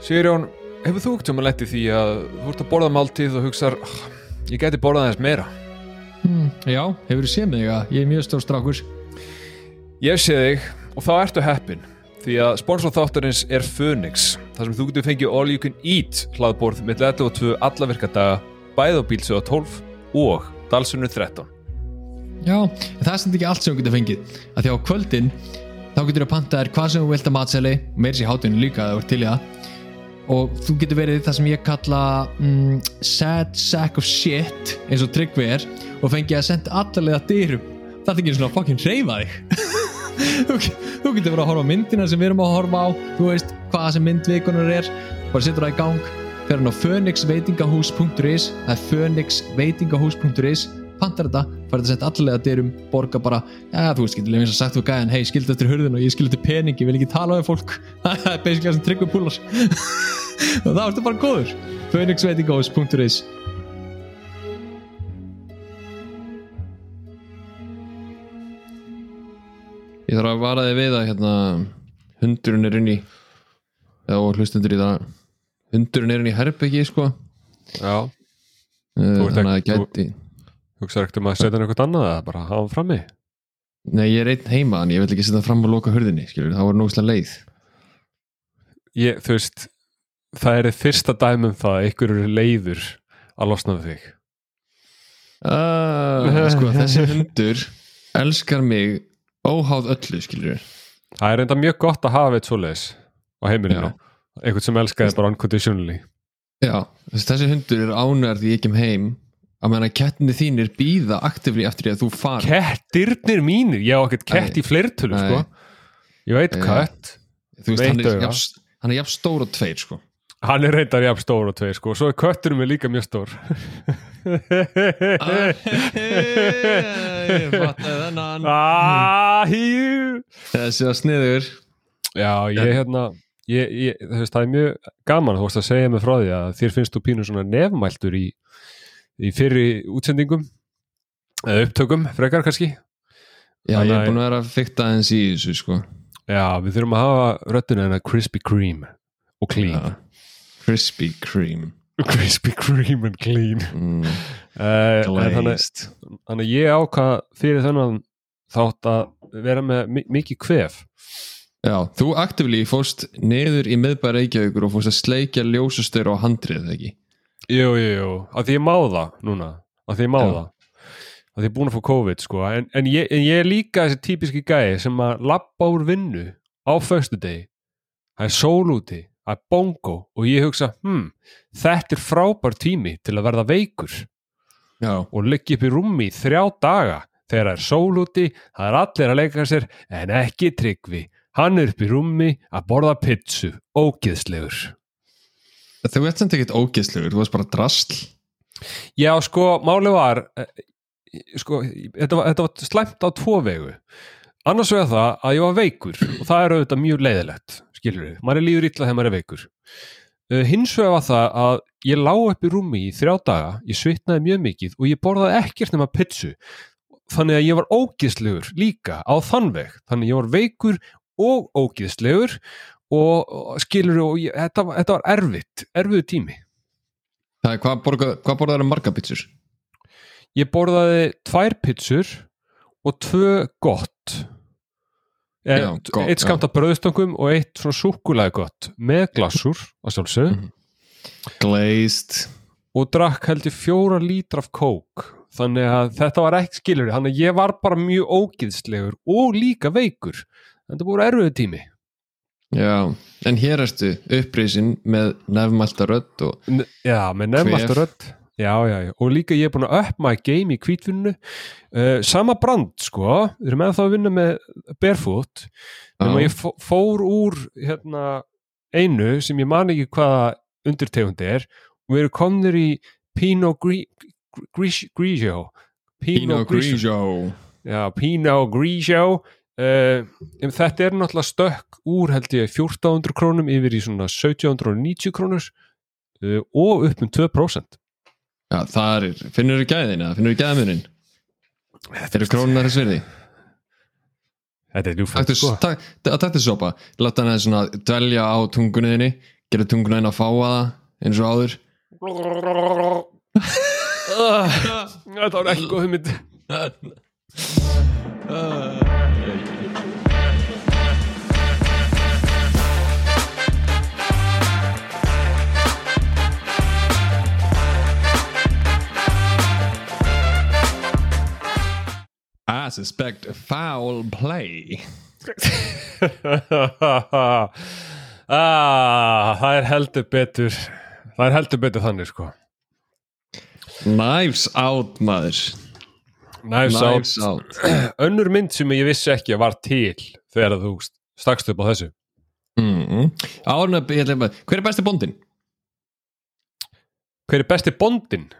Sigurjón, hefur þú ekkert um að letti því að þú ert að borða máltíð og hugsar "Ah, ég gæti borðað aðeins meira Hmm, já, hefur þú séð mig að ég er mjög stór strákur. Ég sé þig og þá ertu heppin því að sponsor þáttarins er Phoenix þar sem þú getur fengið all you can eat hlaðborð með 11 alla virkadaga bæð á bílsöða 12 og dalsunni 13 Já, en það er sem ekki allt sem þú getur fengið að því á kvöldin þá getur þú panta þér hvað sem þú vilt að matseli meir sér hátinu líka að þú ert til í það og þú getur verið það sem ég kalla mm, sad sack of shit eins og tryggvi er og fengið að senda allalega dyrum. Það er ekki svona fucking reyfa þig. Þú, getur verið að horfa á myndina sem við erum að horfa á þú veist hvaða sem myndvikunar er. Bara setur það í gang. Fer hann á phoenixveitingahús.is það er phoenixveitingahús.is pantar þetta, fær þetta sett allega dyrum borga bara, já þú veist, getur eins og sagt þú gæðan, hei, skildu eftir hurðin og ég skildu eftir pening ég vil ekki tala við fólk. Það er basically það sem tryggum púlar og þá ertu bara góður. Phoenixveitingahús.is Ég þarf að vara þig við að hérna hundurinn er inn í eða hlustundur í það. Hundurinn er inn í herbyggi sko. Já, ert þannig að ekki- gæti hugsaður ekkert um að setja hann eitthvað annað eða bara hafa hann frammi? Nei, ég er einn heima en ég vil ekki setja fram og loka hurðinni skilur, það var nógislega leið. Ég, Þú veist, það er þið fyrsta dæmum það að ykkur eru leiður að losna við þig. Uh, Sko, þessi hundur elskar mig óháð öllu, skilur Það er enda mjög gott að hafa eitt svoleiðis á heimilinu, einhvern sem elskaði bara unconditionally. Já, þessi, hundur er ánægður því ég kem heim að meðan að kettinni þínir býða aktivli eftir því að þú far Kettirnir mínir, ég á ekkert kett í fleirtölu Nei. sko Ég veit kött. Þú veist, hann er, jafn, hann er jafn stór og tveir, sko. Hann er reyndar jafn stór og tveir sko. Svo er kötturinn mér líka mjög stór. Ég fattaði þennan. Ah, Þessi var sniður. Já, ég hérna ég, ég, það er mjög gaman þú veist að segja mig frá því að þér finnst þú pínu svona nefmæltur í, í fyrri útsendingum eða upptökum, frekar kannski. Já, ég Þannig er að- búin að vera að fykta eins í þessu, sko. Já, við þurfum að hafa röddina en að crispy cream og clean. Já. Krispy Kreme. Crispy cream and clean. Mm, uh, Glazed. þannig að ég ákvað fyrir þennan þátt að vera með mi- mikið kvef. Já, þú aktivli fórst niður í miðbæra Reykjavíkur og fórst að sleikja ljósustöður á handrið, ekki? Jú, jú, jú, að því ég má það núna, að því ég má Já. það. Að því ég er búin að fá COVID sko. En, en, ég, en ég er líka þessi típiski gæi sem að lappa úr vinnu á föstudegi það er sól úti, það er bongo og ég hugsa, hm, þetta er frábær tími til að verða veikur. Já, og liggi upp í rúmi í þrjá daga þegar það er sól úti, það er allir að leika sér en ekki tryggvi. Hann er upp í rúmi að borða pizzu ógeðslegur þú ert samt ekkert ógeðslegur, þú varst bara drasl. Já, sko, máli var eh, sko, þetta var, þetta var slæmt á tvo vegu. Annars vegar það að ég var veikur og það er auðvitað mjög leiðilegt skilur við, maður er líður illa þegar maður er veikur. Uh, hins vegar var það að ég lá upp í rúmi í þrjá daga ég svitnaði mjög mikið og ég borðaði ekkert nema pizzu þannig að ég var ógeðslegur líka á þann veg. Þannig að ég var veikur og ógeðslegur og, skilur og ég, þetta, þetta var erfitt erfiðu tími. Það er, hvað, borga, hvað borðar um marga pizzur? Ég borðaði tvær pizzur og tvö gott. Eh, gott, eitt skamt af bröðstöngum og eitt svona súkulega gott með glassur að sjálfsög Mhm. Glazed. Og drakk held ég fjóra lítra af kók. Þannig að þetta var ekki skilur þannig að ég var bara mjög ógiðslegur og líka veikur. Þetta voru erfiðu tími Já, en hér ertu upprisin með nefnmælta rödd og N já, með nefnast Kvef. rödd já, já, já, og líka ég er búin að upp my game í kvítvinnu uh, sama brand sko, við erum ennþá að vinna með barefoot Já. ég fó- fór úr hérna, einu sem ég man ekki hvaða undirtegundi er og við erum komnir í Pinot Gri- Gri- Grigio Pinot Grigio já, Pinot Grigio uh, þetta er náttúrulega stökk úr held ég 1400 krónum yfir í svona 1790 krónur uh, og upp um 2% Já, það er, finnur þú gæðin eða finnur þú gæðamunin? Eru krónunar þess verði? Þetta er ljúfætt sko. tak, taktu sopa, láta hann svona dvelja á tungunniðinni gera tunguna inn að fá það eins og áður Þetta var ekki góð hugmynd I suspect foul play ah, Það er heldur betur Það er heldur betur þannig sko Knives out maður Knives Knives Out out Önnur mynd sem ég vissi ekki að var til þegar þú stakst upp á þessu mm. Árna, ég ætla að Hver er besti bondin? Hver er besti bondin?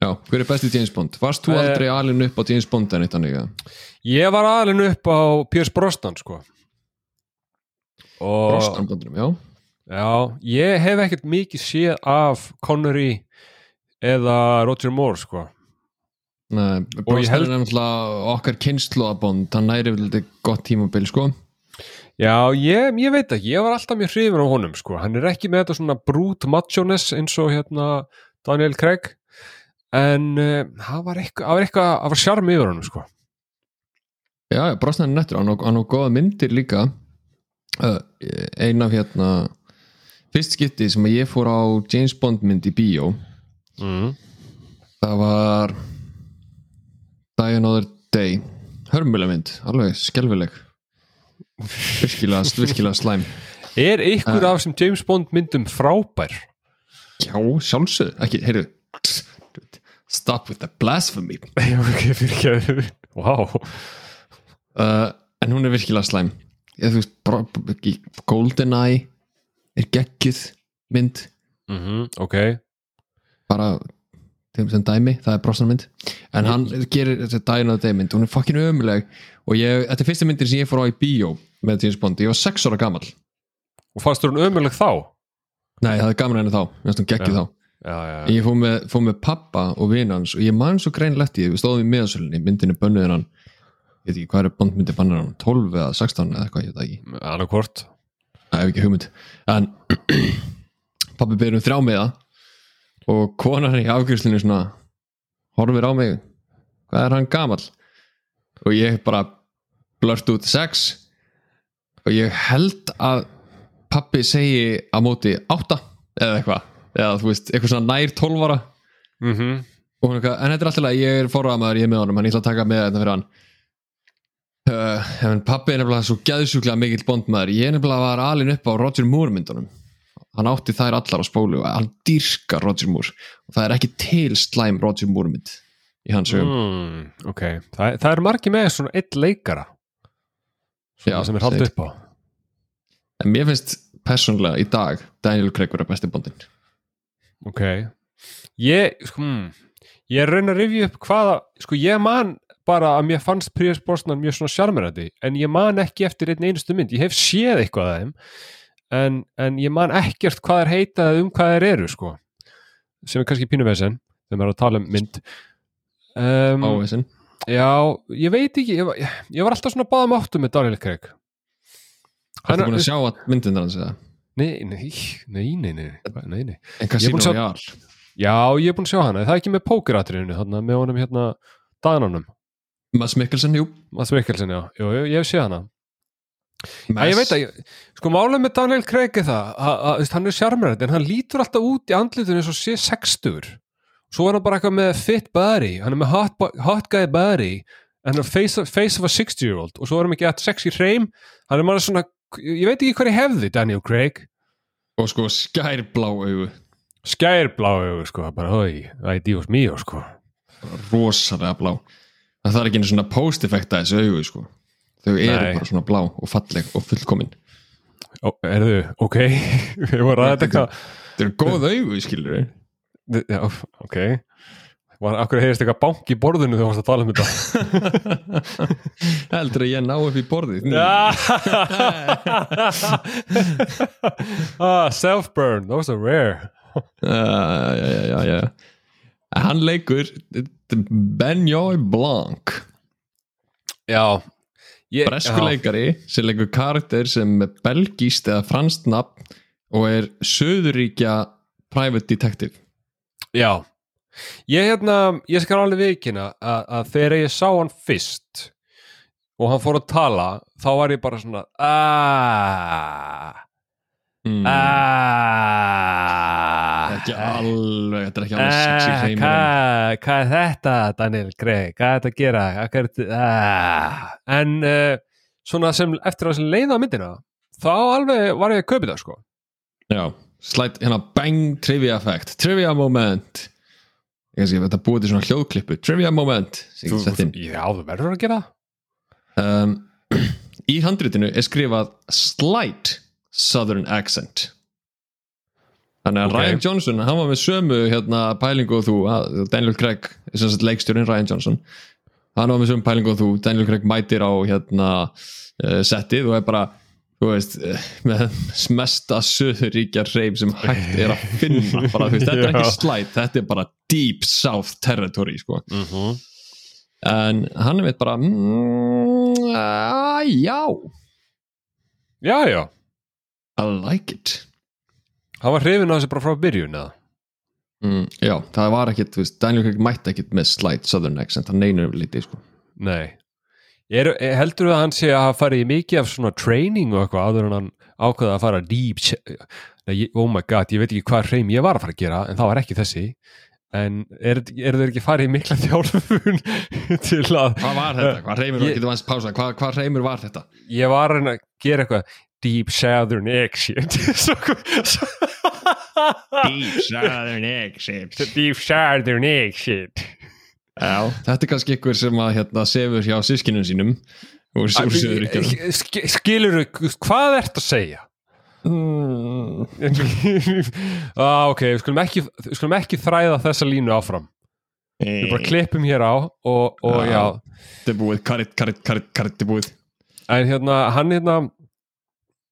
Já, hver er besti James Bond? Varst þú Eh. aldrei alin upp á James Bond en eitt annað? ja? Ég var alveg upp á Pierce Brosnan sko og Brosnan Bondinum, já já, ég hef ekkert mikið séð af Connery eða Roger Moore sko Nei, Brosnan held- er náttúrulega okkar kynnslóðabond hann næri vel þetta gott tímabil sko Já, ég, ég veit ekki, ég var alltaf mjög hrifin á honum sko, hann er ekki með þetta svona brút machones eins og hérna Daniel Craig en uh, það var eitthvað, það var sjarm yfir honum sko. Já, Brosnan er nettur, hann á, hann góða myndir líka. Uh, ein af hérna fyrst skipti sem ég fór á James Bond mynd í bíó. Mm. það var Die Another Day. Hörmuleg mynd, alveg skelfileg. Virkilega, virkilega slæm. Er ykkur af þessum James Bond myndum frábær? Já, sjálfsögð, ekki, heyrðu Stop with the blasphemy. Já, ok, fyrir Vá, uh, En hún er virkilega slæm. Ég, veist, GoldenEye er geggjuð mynd. Mm ok. Bara þeim sem dæmi, það er brosnan mynd. En hann gerir þetta dæna þetta mynd. Hún er fucking ömuleg og ég, þetta er fyrsta myndir sem ég fór á í bíó með James Bond, ég var sex ára gamall. Og fannst þú hún ömuleg þá? nei, það er gaman henni þá, mér finnst hún geggjuð Já. þá Já, já, ég fór með, fór með pappa og vinans og ég man svo greinlegt því, við stóðum í miðasölinni myndinu bönnuðin hann ég veit ekki hvað er bondmyndi bannir hann? 12 eða 16 eða eitthvað, ég veit ekki. Annarkvort Það hef ekki hugmynd. En pappi byrjum um þrjá með það og konar í afgjörslinu svona horfir á mig hvað er hann gamall? Og ég bara blört út sex og ég held að pappi segi á móti átta eða eitthvað eða þú veist, eitthvað svona nær tólvara mm -hmm. og hún eitthvað, en þetta er alltaf leið, ég er forraðamaður, ég er með honum hann ég ætla að taka með þetta fyrir hann. Uh, en pappi er nefnilega svo gæðsjúklega mikill bondmaður, ég er nefnilega var alin upp á Roger Moore myndunum. Hann átti þær allar á spólu og hann dýrkar Roger Moore. Og það er ekki til slæm Roger Moore mynd í hans hugum mm, Ok, það, það er margir með svona eitt leikara. Svona Já, sem er haldið upp á. En mér finnst persónlega í dag Daniel Craig vera besti bondin Ok. Ég, sko, hmm, ég er að rifja upp hvaða, sko ég man bara að mér fannst Príus Brosnan mjög svona sjarmerandi en ég man ekki eftir einn einustu mynd. Ég hef séð eitthvað að þeim en, en ég man ekkert hvað er heitað um hvað þeir eru sko sem er kannski pínuvesen þegar maður er að tala um mynd. Um, á þessin Já, ég veit ekki ég, var- ég var alltaf svona báðum áttum með Daniel Craig. Þetta búin að sjá að myndin hans eða Nei, nei, nei, nei, nei, nei, nei. en Casino að Royale Já, ég er búin að sjá hana, það er ekki með pókeratriðinu þarna með honum hérna Dananum, Mads Mikkelsen, jú. Mats Mikkelsen, já, jú, jú, ég hef séð hana. Æ, ég veit Mads- að, ég, sko málega með Daniel Craig er það, að, að, að, hann er sjarmerandi en hann lítur alltaf út í andlitinu eins og sé sextur, svo er hann bara eitthvað með fit body, hann er með hot, hot guy body, hann er face, face of a 60 year old og svo er hann ekki að sexy hreim, hann er maður svona ég veit ekki hvað ég hefði Daniel Craig. Og sko skærblá augu. Skærbláu, sko, bara, hoi, það er díos mýjó, sko rosalega blá. Það er ekki einu svona post-effekt að þessu augu sko. þau eru Nei. bara svona blá og falleg og fullkomin. Ó, erðu, ok. Við vorum að þetta eitthvað. þau eru góð augu skilur já, ok var akkur heyrist eitthvað bank í borðinu þegar þú varst að tala um þetta? Heldur að ég ná upp í borðið. Ah, self-burn, those are rare. Uh, já, já, já, hann leikur Benjoy Blanc. Já. Ég, bresku já. leikari sem leikur karakter sem er belgíst eða franskt nafn og er Söðuríkja private detective. Já, ég hérna, ég skal alveg vikina að, að þegar ég sá hann fyrst og hann fór að tala, þá var ég bara svona aaaah mm. aaaah ekki alveg, þetta er ekki alveg sexy hreimur Hvað hvað er þetta, Daniel Craig? Hvað er þetta að gera? Er þetta? Ah. En uh, svona sem eftir að leiða myndina þá alveg var ég að kaupa það sko já, slætt hérna bang trivia fact, trivia moment ég kannski þetta búið til svona hljóðklippu. Trivia moment inn. Já, þú verður að gera um, í handritinu er skrifað slight southern accent. Þannig að Ok. Ryan Johnson hann var með sömu hérna, pælingu og þú. Að Daniel Craig, leikstjórin Ryan Johnson. Hann var með sömu pælingu og þú. Daniel Craig mætir á hérna uh, settið og er bara þú veist, eh, með mesta söðuríkja reym sem hægt er að finna. Bara, þú veist, þetta er ekki slight þetta er bara deep south territory sko. Mm -hmm. en hann er veit bara mm, uh, já. Já, já. I like it. Hann var hrifin á þessu bara frá byrjun eða? Mm, já, það var ekkit, veist, Daniel Craig mætti ekkit með slight southern accent, hann neynur lítið sko. Nei. Er, Heldur þú að hann sé að hafa farið í mikið af svona training og eitthvað áður en hann ákveða að fara deep Oh my god, ég veit ekki hvað hreim ég var að fara að gera en það var ekki þessi en er, er þeir ekki farið í mikla þjálfun til að hvað var þetta, hvað reymur var, getur maður pása hvað, hvað reymur var þetta? Ég var að gera eitthvað. Deep southern accent deep southern accent deep southern accent já, þetta er kannski ykkur sem að hérna, sefur hjá sískinum sínum úr, úr söðuríkjum Sk- skilurðu, hvað ert að segja mm, ah, ok, við skulum, ekki, við skulum ekki þræða þessa línu áfram. Við bara klippum hér á og, og já, Já. þetta er búið, karit, karit, karit, karit, þetta er búið. En hérna hann hérna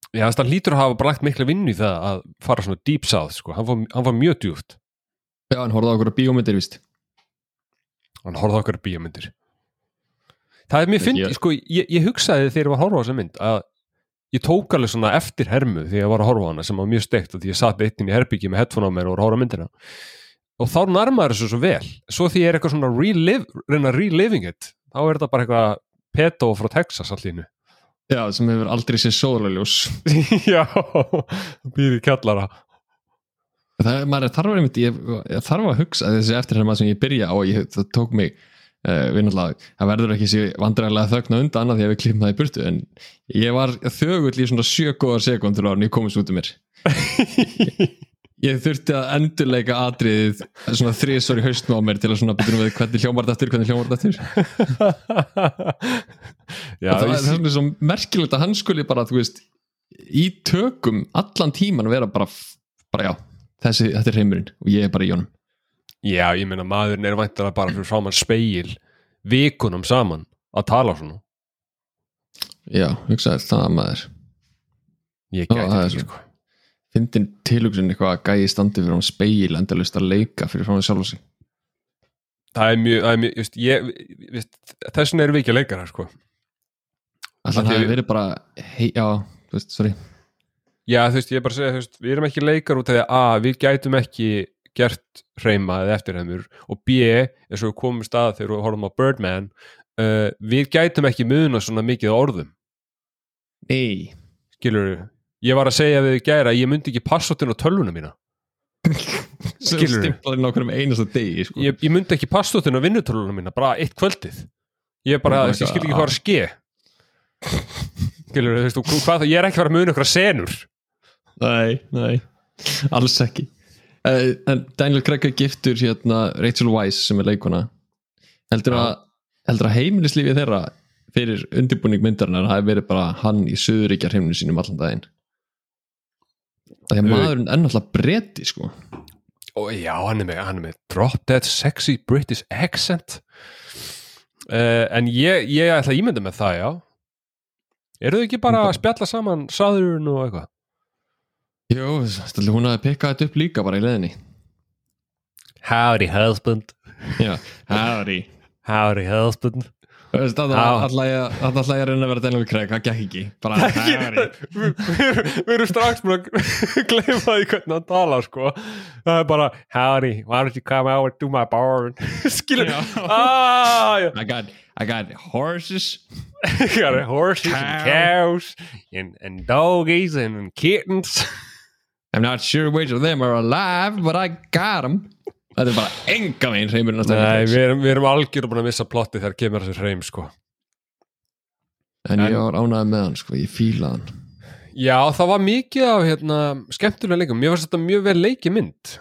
já, þess að hann lítur að hafa bara lagt mikla vinnu í það að fara svona deep south, sko, hann var, hann var mjög djúft já, hann horfði á okkur bíómyndir víst. Hann horfði á okkar bíómyndir. Það er mér Ég- fyndi, sko, ég, ég hugsaði þegar ég var að horfa á þessa mynd að ég tók alveg svona eftir hermu þegar ég var að horfa á hana sem var mjög steikt og því ég satt eitt inn í herbyggi með headphone á mér og var að horfa myndina og þá nærmaður þessu svo vel. Svo því ég er eitthvað svona relive, reyna reliving it þá er þetta bara eitthvað peto frá Texas allir já, sem hefur aldrei séð sólarljós. Já, í kjallara. Það er, maður þarf að einmitt, ég, ég þarf að hugsa þessi eftirherma sem ég byrja á ég, það tók mig við náttúrulega, það verður ekki sér vandræðilega þögna undan annað því að við klippum það í burtu en ég var þögull í svona sjö góðar sekundur ára en ég komist út um mér. Ég þurfti að endurleika atriðið svona þrísvar í haustnum á mér til að svona byrjum við hvernig hljómar þetta aftur, hvernig hljómar þetta og það er svona svo merkilegt að hann skuli bara, þú veist í tökum allan tíman vera bara, bara já, þessi, þetta er heimurinn og ég er bara í honum já, ég meina maðurinn er væntanlega bara fyrir framann speil vikunum saman að tala svona. Já, hugsaði það maður. Ég gæti það ekki sko. fyndin tilhugsun eitthvað að gæi standi fyrir hann speil endalust að leika fyrir frá hann sjálf sig. Það er mjög, það er mjög just, ég, just, þess vegna erum við ekki að leikara sko. alltaf Af því það hefur verið bara hei, já, þú veist, sorry. Já þú veist, ég er bara að segja þú veist, við erum ekki leikar út af því að við gætum ekki gert hreima eða eftirheimur og B, eins og við komum stað þegar við horfum á Birdman uh, við gætum ekki muna svona mikið orðum. Nei, skilur ég var að segja við gæra að ég myndi ekki passotinn á tölvuna mína. Einasta degi sko. ég, ég myndi ekki passotinn á vinnutölvuna mína bara eitt kvöldið. Ég bara, Oh ég skil ekki hvað er að ske. Skilur, þú veist, hvað, ég er ekki að fara að muna ykkur senur. Nei, nei, alls ekki en Daniel Craig er giftur hérna Rachel Weisz sem er leikona heldur að heldur að heimilislífið þeirra fyrir undirbúning myndarinnar hafi verið bara hann í söðuríkjar heiminu sínum allan daginn. Því að Au. maðurinn er náttúrulega bretti sko. Og já, hann er með, hann er með drop dead sexy British accent. Uh, en ég, ég ætla að ímynda með það, já. Eru þau ekki bara að spjalla saman saðurinn og eitthvað Stætli hún að pikka þetta upp líka bara í leðinni howdy husband. Já, howdy. Howdy husband. Að þarna ætla ég að reyna að vera Daniel Craig, það gekk ekki. Bara Harry við erum strax að gleyma því hvernig hann tala sko. Það er bara howdy, why don't you come over to my barn? Skilur ah. I got, I got horses. Got horses and Cow. cows and, and doggies and kittens I'm not sure which of them are alive but I got them Þetta er bara enga veginn hreimurinn að Nei, Daniel við erum, við erum algjör búin að missa plotti þegar kemur þessi hreim sko. En ég En- var ánægð með hann, sko, ég fíla hann. Já, það var mikið af hérna, skemmtulega leikum, mér finnst þetta mjög vel leiki mynd.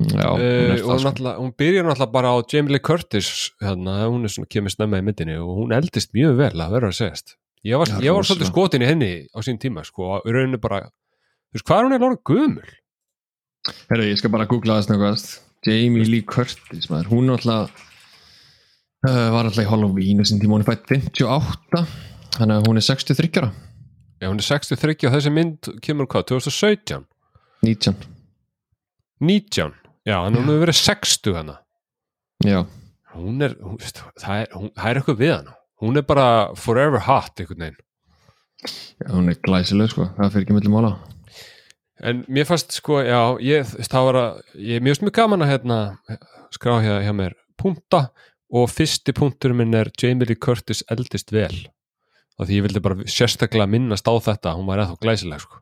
Já, hún uh, og sko. hún byrjar náttúrulega bara á Jamie Lee Curtis hérna, hún er svona kemur snemma í myndinni og hún eldist mjög vel að vera að segjast. Ég var, Já, ég var svolítið skotin í henni á sín tíma sko, og rauninu bara þú veist, hvað er hún er lóra gömul? Herru, ég skal bara googla það snöggast Jamie Lee Curtis, maður, hún alltaf uh, var alltaf í Halloween sín tíma. Hún er fætt 58 þannig að hún er 63 ára. Já, hún er 63 og þessi mynd kemur hvað, 2017? 19, 19? Já, hann hefur verið 60 hana já, hún er, hún, veist, það, er hún, það er eitthvað við hana. Hún er bara forever hot einhvern veginn. Já hún er glæsileg sko, það fyrir ekki milli mála En mér fannst sko, já, ég, það var að, ég er mjög mjög gaman að hérna, skrá hjá, hjá mér punta og fyrsti punktur minn er Jamie Lee Curtis eldist vel. Og því ég vildi bara sérstaklega minnast á þetta, hún var eða glæsileg, sko.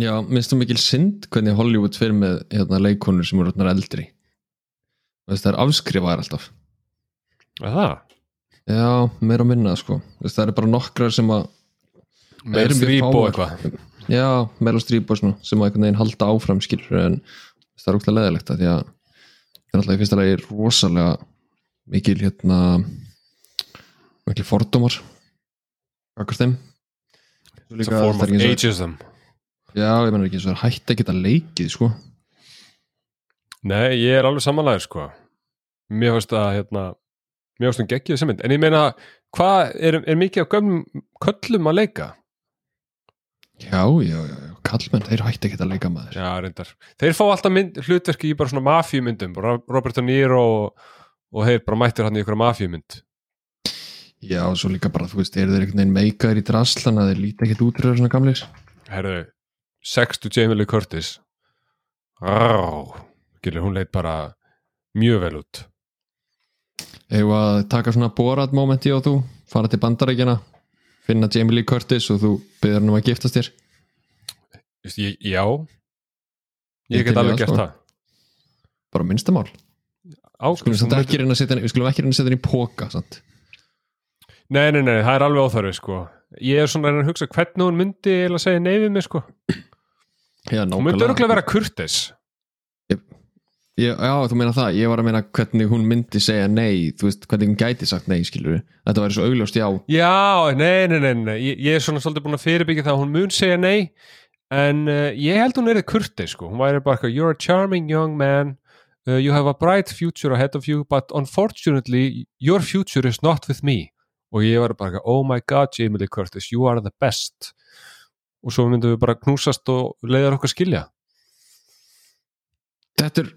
Já, minnst þú mikil synd hvernig Hollywood fyrir með hérna, leikonur sem eru orðnar eldri það er afskrifaðar alltaf Er það? Já, meira og minna sko það eru bara nokkrar sem að og fáar? eitthvað. Já, meira stríp og svona sem að einhvern veginn halda áfram skilur en það er óglega leðilegt að því að það er alltaf í fyrsta lagi rosalega mikil hérna mikil fordómar akkast þeim It's a form það of er ageism. Já, ég menna ekki eins og það er hætt að geta leikið sko Nei, ég er alveg samanlæður, sko. Mér fannst að, hérna, mér fannst hún geggið þessi mynd. En ég meina, hvað er, er mikið af gömum köllum að leika? Já, já, já, kallmenn, þeir hætti ekki að leika maður Já, reyndar. Þeir fá alltaf mynd, hlutverki í bara svona mafjumyndum, Robert De Niro og, og þeir bara mættir hann í ykkur mafjumynd. Já, og svo líka bara, þú veist, eru þeir einhvern veginn meikaðir í draslan að þeir líti ekkert út fyrir svona gamlir Herðu, sextu Jamie Lee Curtis. Rá, gilur, hún leit bara mjög vel út. Eða taka svona borat momenti og þú fara til bandarækjana finna Jamie Lee Curtis og þú byrður hann um að giftast þér ég, já, Ég ég get alveg gert sko. það. bara minnstamál Skulum við skulum ekki reyna að setja hann í póka? Nei, nei, nei, það er alveg óþarfi, sko. Ég er svona að hugsa hvernig hún myndi eða segja nei við mig, sko. Já, Hún myndi örgulega vera kurtis. Ég, Já, þú meina það, ég var að meina hvernig hún myndi segja nei, þú veist, hvernig hún gæti sagt nei, skilur þetta væri svo augljóst já. Já, nei, nei, nei, nei. Ég, ég er svona svolítið búin að fyrirbyggja það að hún mun segja nei en uh, ég held hún er kurtis sko. hún væri bara eitthvað, you're a charming young man. Uh, you have a bright future ahead of you but unfortunately your future is not with me. Og ég var bara eitthvað, oh my god Jamie Lee Curtis, you are the best. Og svo myndum við bara knúsast og leiðar okkar skilja Þetta er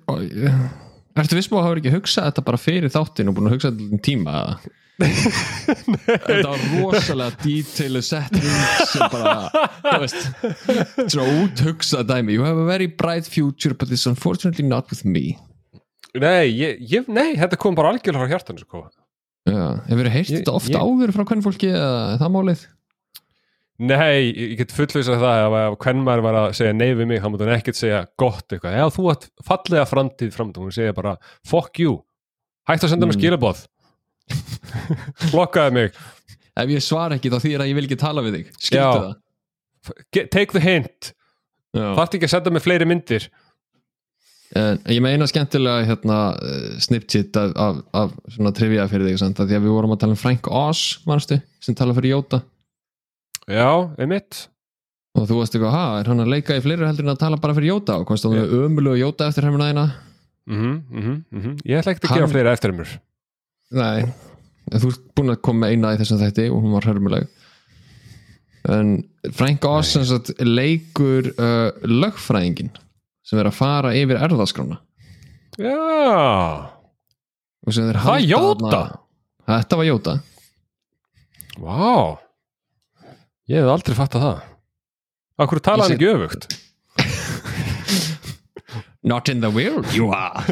Ertu viss búið að hafa ekki hugsað þetta bara fyrir þáttin og búin að hugsa þetta um tíma eða? Þetta var rosalega detailu setting sem bara, þú veist svona út hugsað dæmi You have a very bright future but it's unfortunately not with me Nei, ég, ég, nei, þetta kom bara algjörlega frá hjartan sko. Já, hefur verið heyrt þetta ofta ég- áður frá hvern fólki er það málið? Nei, ég get fullvisað það ef að hvern maður var að segja nei við mig þá mútu hann ekkert segja gott eitthvað. Já þú átt fallega framtíð framtíð hún segja bara fuck you. Hætt að senda mér Mm. skilabóð blokkaði mig. Ef ég svara ekki þá þýðir að ég vil ekki tala við þig. Skildu Já. það? Get, take the hint. Já. þarft ekki að senda mér fleiri myndir. En ég meina skemmtilega hérna uh, snipchit af, af, af trivia fyrir þig að því að við vorum að tala um Frank Oz manstu, sem tala fyrir Jóta já, einmitt. Og þú varst eitthvað, ha, er hann að leika í fleiri heldur en að tala bara fyrir Jóta? Og komst á með ömulegu Jóta eftir hefna þína mm -hmm, mm ég ætla ekki að gera fleiri eftir mér Nei, þú ert búin að koma með eina í þessum þætti og hún var hörmuleg. En Frank sagt, leikur uh, lögfræðingin sem er að fara yfir erðaskrána já, Það er Jóta? Þetta var Jóta. Vá Ég hef aldrei fattað það. Akkur tala hann Ég ekki öfugt? Not in the world, you are.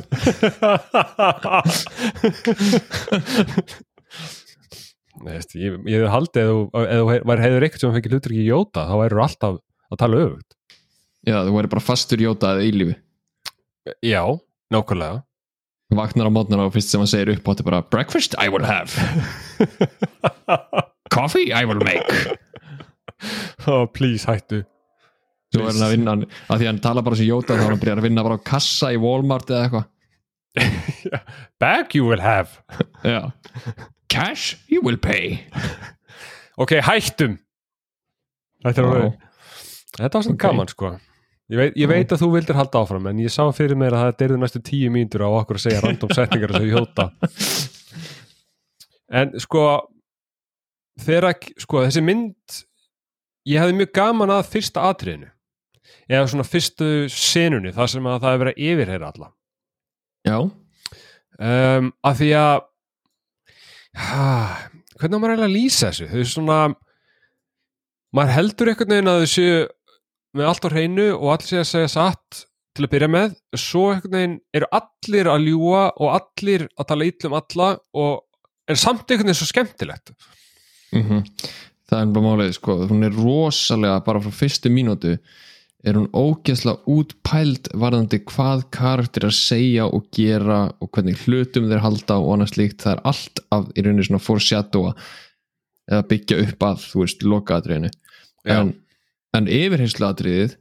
Nei, veist, ég, ég hef haldið ef þú- þú hefur eitthvað sem fengið hlutur ekki Jóta þá væri alltaf að tala öfugt. Já, þú væri bara fastur jótað í lífi Já, nákvæmlega. Vaknar á mótnar og fyrst sem hann segir upp á þetta bara Breakfast I will have. Coffee I will make oh, Please hættu. Svo er hann að vinna að því að hann tala bara sem jótað þá hann að byrja að vinna bara á kassa í Walmart eða eitthvað. Bag you will have. Já. Cash you will pay. Ok, hættum. Þetta var svona Ok. gaman sko. Ég veit, ég veit að þú vildir halda áfram en ég sá fyrir mér að það erðu næstu tíu mínútur á okkur að segja random setningar sem ég hjóta en sko þegar sko þessi mynd ég hefði mjög gaman að fyrsta atriðinu eða svona fyrstu senunni þar sem að það hefur verið að yfirheyra alla. Já. Um, af því að ha, hvernig á maður eiginlega að lýsa þessu? Þau er svona maður heldur einhvern veginn að þau séu með allt á hreinu og allir séu að segja satt til að byrja með, svo einhvern veginn eru allir að ljúa og allir að tala illum alla og en samt einhvern veginn svo skemmtilegt. Mm Það er bara málið sko Hún er rosalega bara frá fyrstu mínútu er hún ógeðslega útpæld varðandi hvað karakter að segja og gera og hvernig hlutum þeir halda og annað slíkt, það er allt af í rauninni svona foreshadowa eða byggja upp að, þú veist, lokaðatriðinu Já. en, en yfirhersluatriðið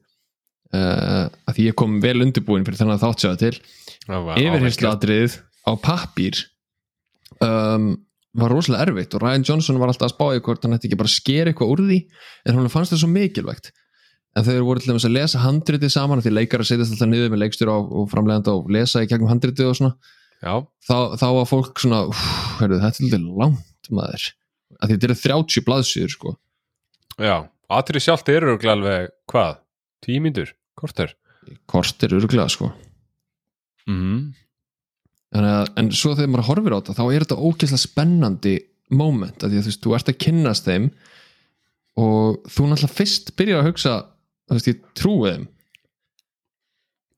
uh, að því ég kom vel undirbúin fyrir þennan þáttsjáða til yfirhersluatriðið á pappír um, var rosalega erfitt og Ryan Johnson var alltaf að spá í hvort hann ætti ekki bara að skera eitthvað úr því en hann fannst það svo mikilvægt. En þegar voru til dæmis að lesa handritið saman því leikar að setjast alltaf niður með leikstur og, framleganda og lesa í gegnum handritið og svona. Þá, þá var fólk svona "Úff, heyrðu, þetta er lítið langt maður. Því þetta eru 30 blaðsýður sko. Já, atrið sjálft eru örugglega alveg, hvað, tíu mínútur, korter? Kort er örglega sko. Mm. Að, en svo þegar maður horfir á þetta þá er þetta ógeðslega spennandi moment, af því að þú veist, þú ert að kynnast þeim og þú náttúrulega fyrst byrjar að hugsa þú veist, ég trúi þeim.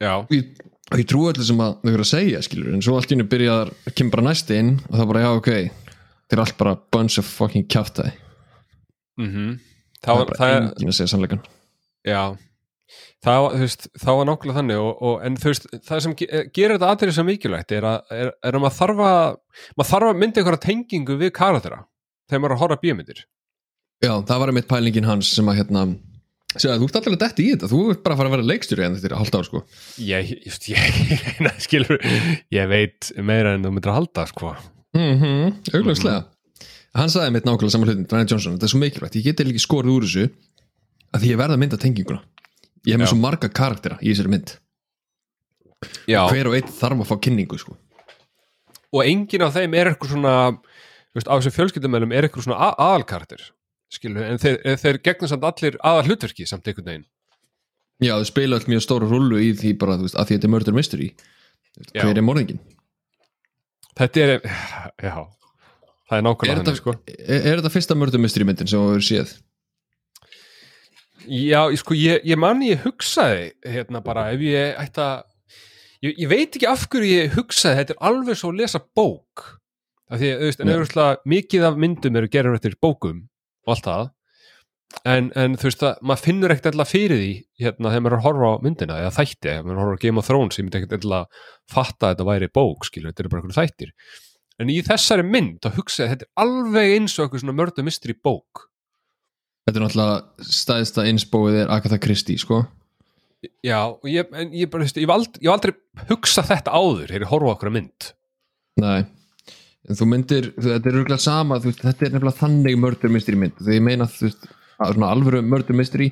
Já, og ég, ég trúi allir sem að þau eru að segja, skilur, en svo allt í hennu byrjar að kemur bara næst inn og það bara, já, ok þetta er allt bara bunch of fucking kjáftæði mm það það, er bara engin að segja sannleikan Já, það, veist, það var nákvæmlega þannig og, og, en veist, það sem ge- gerir þetta aðrið svo mikilvægt er að, er, er að maður þarf að maður þarf að mynda einhverja tengingu við karaktera þegar maður er að horfa bíómyndir. Já, það var einmitt pælingin hans sem að hérna segja, þú ert allir að detti í þetta, þú ert bara að fara að vera leikstjóri en þetta er halvt ár, sko. Ég, just, ég, reyna, skilur ég veit meira en þú myndir að halda sko. mm -hmm, augljóslega hann sagði mitt nákvæmlega saman hlutin, Ryan Johnson þetta er svo mikilvægt, ég get eiginlega ekki skorið úr þessu að því ég verða að mynda tenginguna ég hef með Já. svo marga karaktera í þessari mynd. Já, hver og einn þarf að fá kynningu sko. og enginn af þeim er eitthvað svona veist, á þessum fjölskyldumælum er eitthvað svona aðalkarakter en þeir, þeir gegnum samt allir aðal hlutverki samt einhvern veginn. Já, þau spila allt mjög stóra rullu í því bara, veist, að því þetta er murder mystery. Já. hver er morðingin Þetta er, já það er er nákvæmlega þetta, sko. er, er þetta fyrsta murder mystery myndin sem þú hefur séð Já, ég- sko, ég, ég man ég hugsaði hérna bara ef ég ætti að ég, ég veit ekki af hverju ég hugsaði þetta er alveg svo að lesa bók. Af því, þú veist, en auðvitað mikið af myndum eru gerður eftir bókum og allt það. En, en þú veist að maður finnur ekkert alltaf fyrir því hérna þegar maður er að horfa á myndina eða þætti, ef maður horfa á Game of Thrones ég myndi ekkert alltaf fatta að þetta væri bók skilur, þetta er bara einhverju þættir. En í þessari mynd, þá hugsaði þetta er alveg eins og eitthvað svona mördu mystery bók þetta er náttúrulega stæðsta insbóið er Agatha Christie sko. Já, og ég, en ég, bara, ég, hef aldrei, aldrei hugsað þetta áður þegar ég horfa okkur mynd. Nei. En þú myndir, þetta er örgulega sama þú veist, þetta er nefnilega þannig murder mystery mynd. Þegar ég meina þú veist, að svona alvöru murder mystery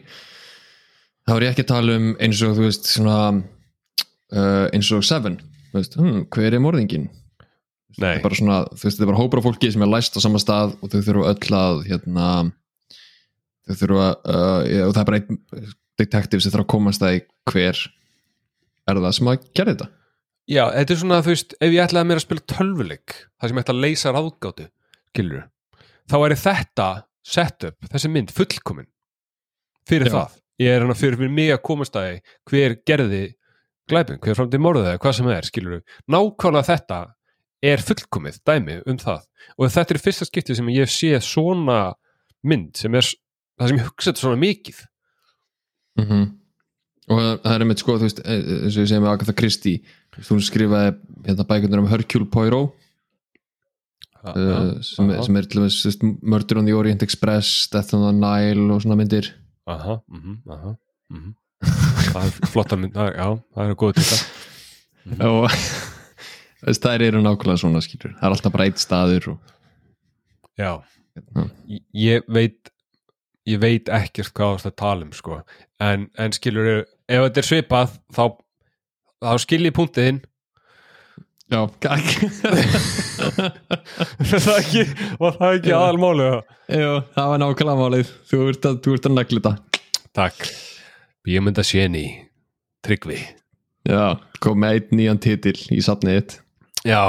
þá er ég ekki að tala um eins og þú veist svona uh, eins og Seven. Þú veist, hm, hver er morðingin Nei, bara svona, þú veist, þetta er bara hópar af fólki sem er læst á sama stað og þau þurfa öll að hérna þau þurfa, uh, ja, og það er bara einn detektiv sem þarf að komast að í hver er það sem að gera þetta. Já, þetta er svona, þú veist ef ég ætlaði mér að spila tölvuleik það sem ég ætla að leysa ráðgátu skilur þá er þetta setup, þessi mynd fullkomin. Fyrir Já. það. Ég er hann að fyrir, fyrir mig að komast að hver gerði glæpin, hver fram til morðið eða hvað sem það er, skilur nákvæmlega þetta er fullkomið dæmi um það. Og þetta er fyrsta skipti sem ég sé svona mynd sem er það sem ég hugsa þetta svona mikið. Mm og það- það er einmitt sko þú veist, e- e- eins og ég segi með Agatha Christie þú skrifaði hérna bækunar um Hercule Poirot uh, sem, er- sem er til dæmis Murder on the Orient Express Death on the Nile og svona myndir. Aha, mhm, aha mhm. það er flotta mynd, það já, það er góð til þetta og þú veist, þær eru nákvæmlega svona skilur það er alltaf bara eitt staður og, Já, ég veit ég veit ekkert hvað það tala um sko. en, en skilur ef þetta er svipað þá, þá skil ég punktið þinn. Já, það ekki, var það ekki aðalmáli já, það var nákvæmlega málið. Þú ert að, að negla þetta. Takk. Bíómynda Sjeni Tryggvi. Já, kom með einn nýjan titil í safnið þitt. Já,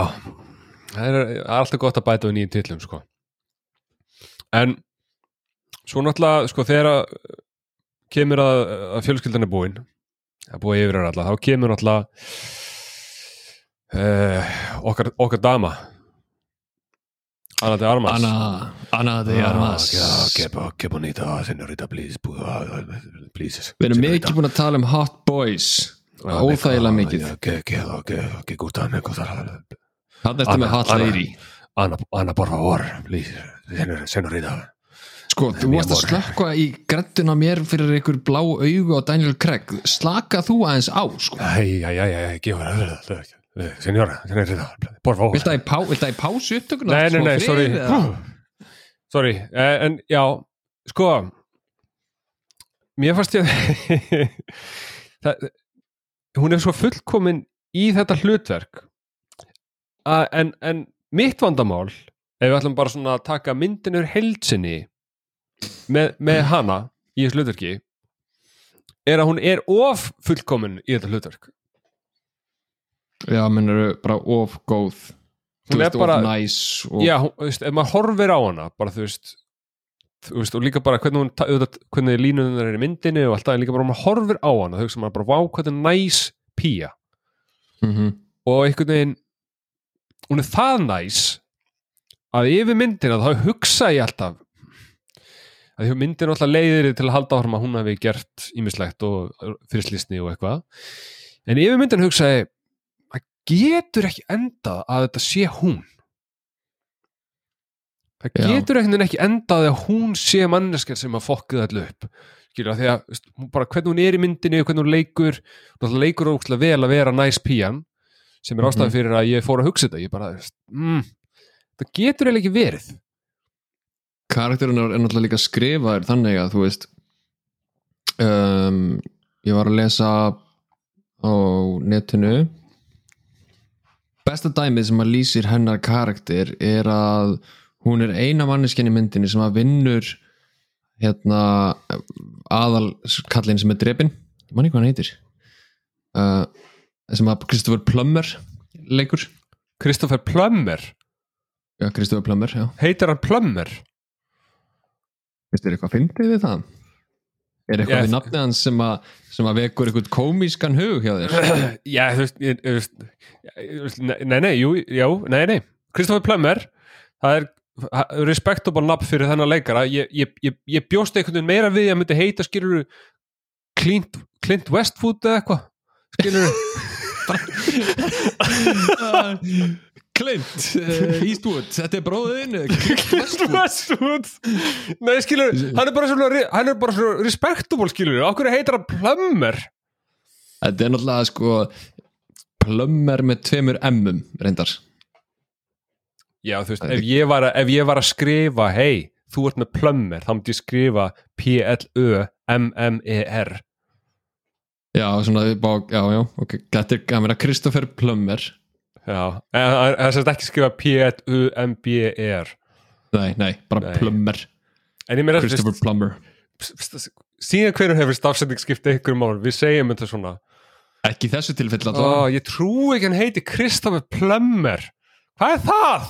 það er, er alltaf gott að bæta við nýjum titlum sko. en svo náttúrulega sko þegar að kemur að, að fjölskyldan er búin að búið yfir er alltaf, þá kemur náttúrulega uh, okkar, okkar dama. Anna de Armas. Anna, Anna de Armas. Ah, que, que bonita, señorita, please please við erum mikið búin að tala um hot boys. Óþægilega mikið. það er þetta Anna, með hot Anna. lady. Ana, por favor, please, senor, senorita. Sko, þú varst að slökka í grettuna mér fyrir einhver blá augu á Daniel Craig slaka þú aðeins á, sko Ay, ay, ay, ay, qué hora. Señora, senorita, por favor. Viltu að ég pá- viltu að ég pásu upptökuna? Nei, nei, nei, sorry. Sorry, eh, en já, sko, mér fannst ég það, hún er svo fullkomin í þetta hlutverk að, en, en mitt vandamál ef við ætlum bara svona að taka myndinur heldsinni með, með hana í þessu hlutverki er að hún er of fullkomin í þetta hlutverk. Já, mennur bara of góð. Hún Þú er veist, bara- næs og... Já, þú veist, ef maður horfir á hana bara þú veist, þú veist og líka bara hvernig hún, hvernig línunar er í myndinni og allt það, en líka bara maður horfir á hana þau hugsa maður bara, vá, hvernig næs pía. Mm og einhvern veginn hún er það næs að yfir myndina þá hugsa ég alltaf að því myndin alltaf leiðir til að halda áfram að hún hafi gert ímislegt og fyrirslýsni og eitthvað. En yfir myndin hugsa ég það getur ekki endað að þetta sé hún. Það Já. getur ekki endað að hún sé manneskar sem að fokkið allu upp. Skilja því að veist, hún bara hvernig hún er í myndinni og hvernig hún leikur náttúrulega leikur ógstlega vel að vera næs pían sem er ástæði Mhm. fyrir að ég fór að hugsa þetta. Ég bara, mm, það getur eiginlega ekki verið Karakterinn er náttúrulega líka skrifaður þannig að þú veist um, ég var að lesa á netinu. Besta dæmið sem að lýsir hennar karakter er að hún er eina manneskjan í myndinni sem að vinnur hérna aðal kallinn sem er drepin ég man ekki hvað hann heitir. Uh, sem að Kristoffer Plummer leikur. Kristoffer Plummer, já, Kristoffer Plummer, já. Heitir hann Plummer Finnst þér eitthvað fyndið við það? Er eitthvað Ég- við nafnið hans sem að, sem að vekur eitthvað komískan hug hjá þér? já, þú veist, nei, nei, jú, já, nei, nei Kristoffer Plummer, það er respectable nafn fyrir þennan leikara ég, ég, ég, ég bjóst einhvern veginn meira við að myndi heita skilur Clint, Clint Westwood eða eitthvað skilur Clint uh, Eastwood, þetta er bróðin Clint Westwood Nei, skilur, hann er bara svo hann er bara svo respectable, skilur. Okkur heitir hann Plummer? Þetta er náttúrulega sko Plummer með tveimur M-um reyndar. Já, þú veist, er ef ég, að, ef ég var að skrifa hei, þú ert með Plummer þá myndi ég skrifa P-L-Ö-M-M-E-R Já, svona, já, já, ok. Þetta er, það meina Kristoffer Plummer Já, en það það er sagt ekki skrifa P-L-U-M-B-E-R Nei, nei, bara Nei. Plummer Christopher Plummer síðan hverju hefur stafsending skiptið ykkur mál, við segjum þetta svona. Ekki í þessu tilfelli Ó, alltaf ég trú ekki hann heiti Kristoffer Plummer Hvað er það?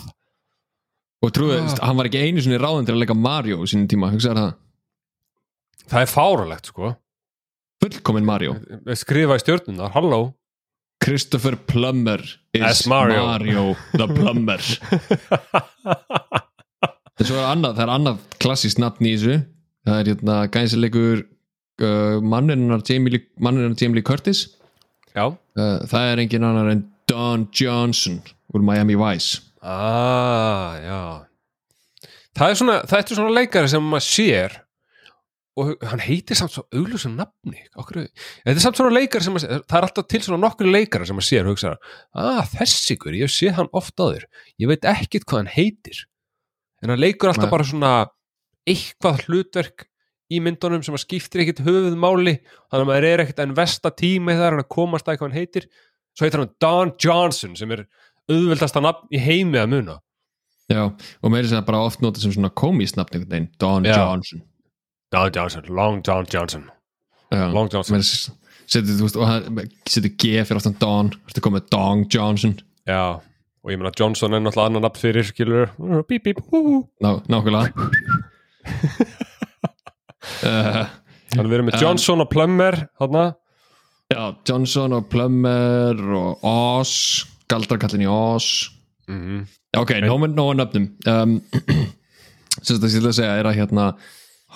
og trúðu, Ah. hann var ekki einu sinni ráðin til að leika Mario í sínum tíma, hugsaðu það. Það er fáralegt sko. Fullkomin Mario. Skrifa í stjórnunar, halló Christopher Plummer is As Mario. Mario the Plumber. Er annað, það er annað klassískt nafn í þessu. Það er hérna gæðsilegur uh, manninnar Jamie, Jamie Lee Curtis. Já, uh, það er engin annar en Don Johnson úr Miami Vice. Ah, já. Það er svona, það er svona leikari sem maður sér og hann heitir samt svo augljósum nafni. Okkur, þetta er samt svona leikari sem sér það er alltaf til svona nokkru leikari sem maður sér og hugsa, ah, þessi ykkur, ég sé hann oft áður. Ég veit ekkit hvað hann heitir. En hann leikur alltaf Nei. bara svona eitthvað hlutverk í myndunum sem að skiptir ekkit höfuð máli þannig að maður er ekkit en vesta tíma í það að komast að hvað hann heitir. Svo heitir hann Don Johnson sem er auðveldasta nafn í heimi að muna. Já, og meiri sem bara oft notað sem svona komísnafn Don Já. Johnson Don Johnson, Long John Johnson. Já, Long Johnson. setur, þú veist, og hann setur G fyrir aftan Don, þú veist, komið Don Johnson? Já, og ég meina Johnson er náttúrulega annan nafn fyrir skilur bíp bíp hú. Ná, nákvæmlega. Uh, Þannig við erum með Um, Johnson og Plummer þarna. Já, Johnson og Plummer og Oz, galdrakallin í Oz. Mm -hmm. Ok, nóg með nóg nöfnum. Um, sem þetta að segja er að hérna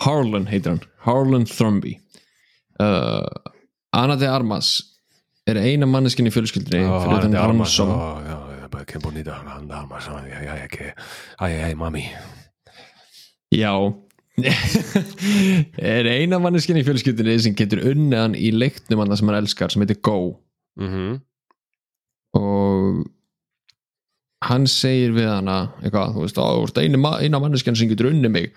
Harlan heitir hann, Harlan Thrombey uh, Ana de Armas er eina manneskinn í fjölskyldinni fyrir utan Ransom Já, já, bara que bonita Ana de Armas que Ay, ay, mami. Já. Er eina manneskinn í fjölskyldinni sem getur unnið hann í leiknum hann sem hann elskar sem heitir Go. Mm -hmm. og hann segir við hana eitthvað, þú veist, "Ó, þú ert eina, ma- eina manneskjan sem getur unnið mig.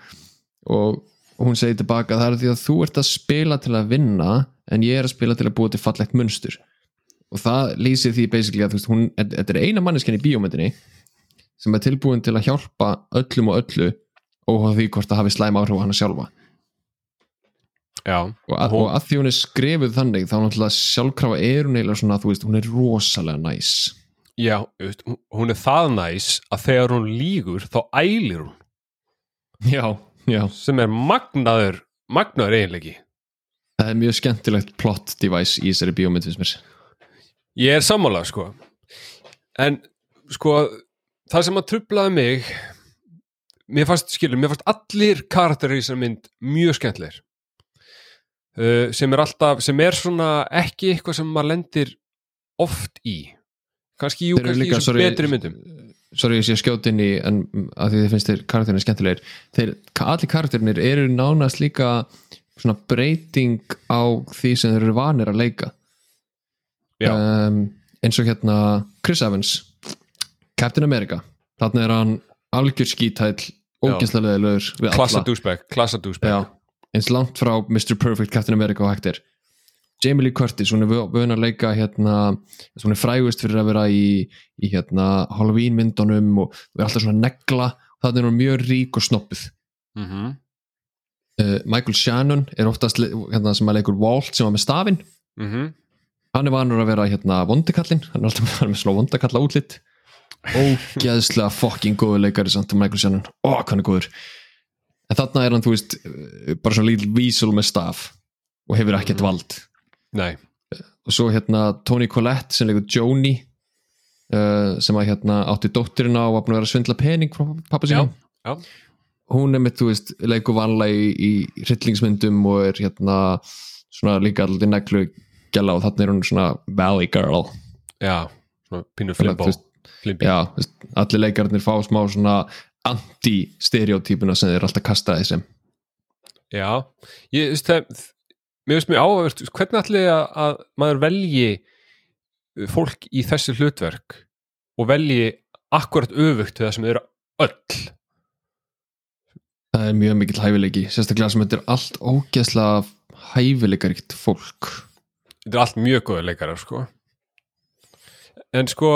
Og hún segir tilbaka, það er því að þú ert að spila til að vinna en ég er að spila til að búa til fallegt munstur. Og það lýsir því basically að þú veist, hún, þetta er eina manneskjan í bíómyndinni sem er tilbúin til að hjálpa öllum og öllu og því hvort það hafi slæm áhrif á hana sjálfa. Já, og að, Hún- og að því hún er skrifuð þannig þá náttúrulega sjálfkrafa er hún eiginlega svona, þú veist, hún er rosalega næs. Já, hún er það næs að þegar hún lígur þá ælir hún. Já, já. sem er magnaður magnaður eiginleiki. Það er mjög skemmtilegt plot device í þessari bíómynd finnst mér. Ég er sammálað sko. En sko það sem að trublaði mig mér fannst, skilur, mér fannst allir karakterir í þessari mynd mjög skemmtlegir uh, sem er alltaf sem er svona ekki eitthvað sem maður lendir oft í. Kannski, jú, kannski í þessum betri myndum Sorry, ég sé inn í en að því þið finnst þér karakterinir skemmtilegir. Þeir, allir karakterinir eru nánast líka svona breyting á því sem þeir eru vanir að leika. Já. um, eins og hérna Chris Evans Captain America, þarna er hann algjör skítæll, ógænslega við klassa Já, eins langt frá Mr. Perfect Captain America og hægt er Jamie Lee Curtis, hún er vöðun að leika hérna, hún er frægust fyrir að vera í, í hérna Halloween myndunum og vera alltaf svona negla. Þannig er hún mjög rík og snoppuð mm -hmm. uh, Michael Shannon er oftast hérna, sem að leikur Walt sem var með stafinn. Mm hann er vanur að vera hérna vondikallinn hann er alltaf með svona vondakalla útlitt ógeðslega fucking góður leikari samt Michael Shannon, ó hvað hann er góður. En þarna er hann þú veist eh, bara svona lítil vísul með staf og hefur ekkert vald Nei, og svo hérna Tony Collette sem leikur Joni uh, sem að hérna átti dóttirina og var búin að vera að svindla pening frá pappa já, sínum. Já hún er með, þú veist, leikur vanlega í, í hryllingsmyndum og er hérna svona líka alltaf neglu gæla og þarna er hún svona valley girl. Já, svona að, flimbó já, veist, allir leikarnir fá smá svona anti-stereotypuna sem þeir alltaf kastaði sem. Já, ég það mér veist mjög áhverst, hvernig ætli að, að maður velji fólk í þessi hlutverk og velji akkurat öfugt það sem eru öll? Það er mjög mikill hæfileiki sérstaklega sem þetta er allt ógeðslega hæfileikaríkt fólk. Þetta er allt mjög góða leikarar sko. En sko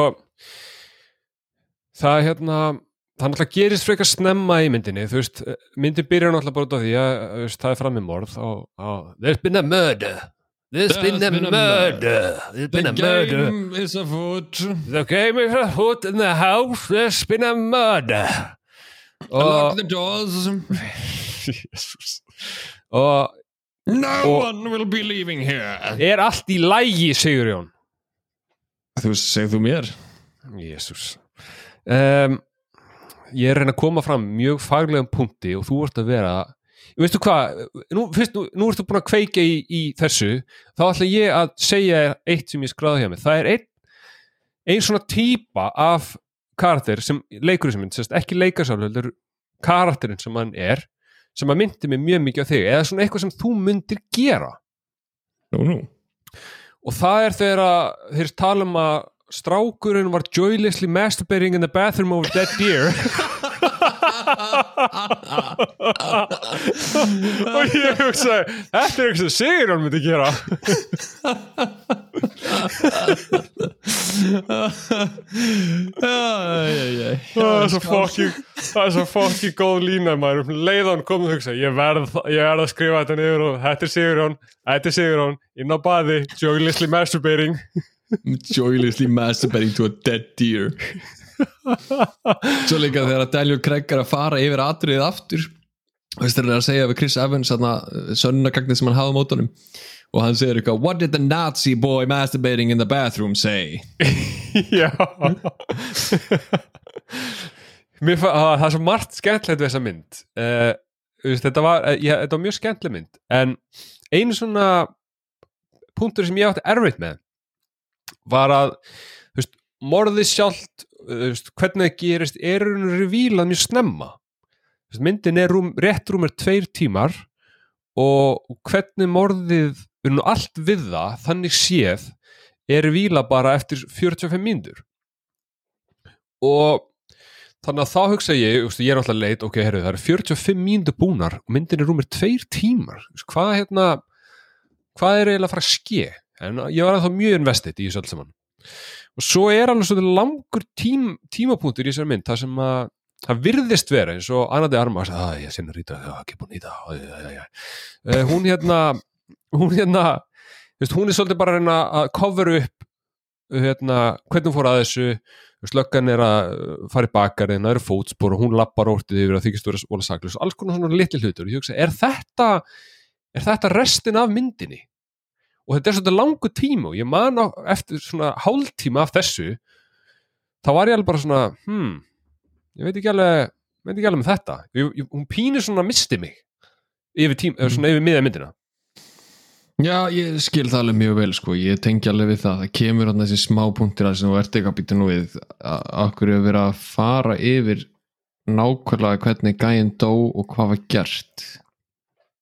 það er hérna það náttúrulega gerist frekar snemma í myndinni þú veist, myndin byrjar náttúrulega bara út af því að veist, það er frammimorð og, og there's been a murder there's been a murder there's been a murder. is afoot. The game is afoot in the house. There's been a murder. og, the doors. Jesus. og No Og- one will be leaving here. Er allt í lægi Sigurjón? Þú segð þú mér? Jésús um, ég er að reyna að koma fram mjög faglegum punkti og þú ert að vera veistu hvað, nú, fyrst, nú, nú ertu búin að kveika í, í þessu þá ætla ég að segja eitt sem ég skráði hjá mig það er einn ein svona típa af karakter sem leikur sem mynd, sérst, ekki leikarsálf heldur karakterinn sem hann er sem að myndi mig mjög mikið á þig eða svona eitthvað sem þú myndir gera. Nú, nú. Og það er þegar þeir tala um að strákurinn var joylessly masturbating in the bathroom of a dead deer. Og ég hugsaði þetta er eitthvað sem Sigurjón myndi gera. Það er svo fucking það er svo fucking góð lína maður. Um leiðan kom og hugsa ég verð, að skrifa þetta niður og þetta er Sigurjón þetta er Sigurjón, inn á baði joylessly masturbating Joylessly masturbating to a dead deer. Svo líka þegar Daniel Craig er að fara yfir atriðið aftur Veist þeir eru að segja við Chris Evans sönnagagnið sem hann hafði mótunum og hann segir eitthvað What did the Nazi boy masturbating in the bathroom say? Já. Að, það er svo margt skemmtilegt við þessa mynd. Uh, þetta, var, ég, þetta var mjög skemmtileg mynd. En einu svona punktur sem ég átti erfitt með var að veist, morðið sjálft þú veist, hvernig það gerist er revílað mjög snemma. Veist, myndin er rúm, rétt rúmur tveir tímar og hvernig morðið er allt við það þannig séð er vila bara eftir 45 mínútur. Og þannig að þá hugsa ég, ég er alltaf leit ok, herru, það eru 45 mínútur búnar og myndin er rúmur tveir tímar. Hvað hérna hvað er eiginlega að fara að ske en ég var ennþá mjög investið í þessu öll saman. Og svo er alveg svona langur tím, tímapunktur í þessari mynd það sem að það virðist vera eins og Anandi Armas að ég sinna rýta, já, ekki búin í það uh, hún hérna hún hérna veist, hún er svolítið bara að reyna að cover upp hérna, hvernig hún fór að þessu. Slöggan er að fara í bakarinn, það eru fótspor og hún lappar ortið yfir að þykist vera vola saklus alls konar svona litli hlutur og ég hugsa, er þetta er þetta restin af myndinni og þetta er svolítið langu tíma og ég man á, eftir svona hálftíma af þessu þá var ég alveg bara svona hmm, ég veit ekki alveg veit ekki alveg með þetta. Ég, ég, hún pínir svona að misti mig yfir, tím, mm. svona yfir miða myndina Já, ég skil það alveg mjög vel sko, ég tengi alveg við það. Það kemur hann þessi smá punktir að sem þú ert ekki að býta nú við okkur er verið að fara yfir nákvæmlega hvernig gæinn dó og hvað var gert?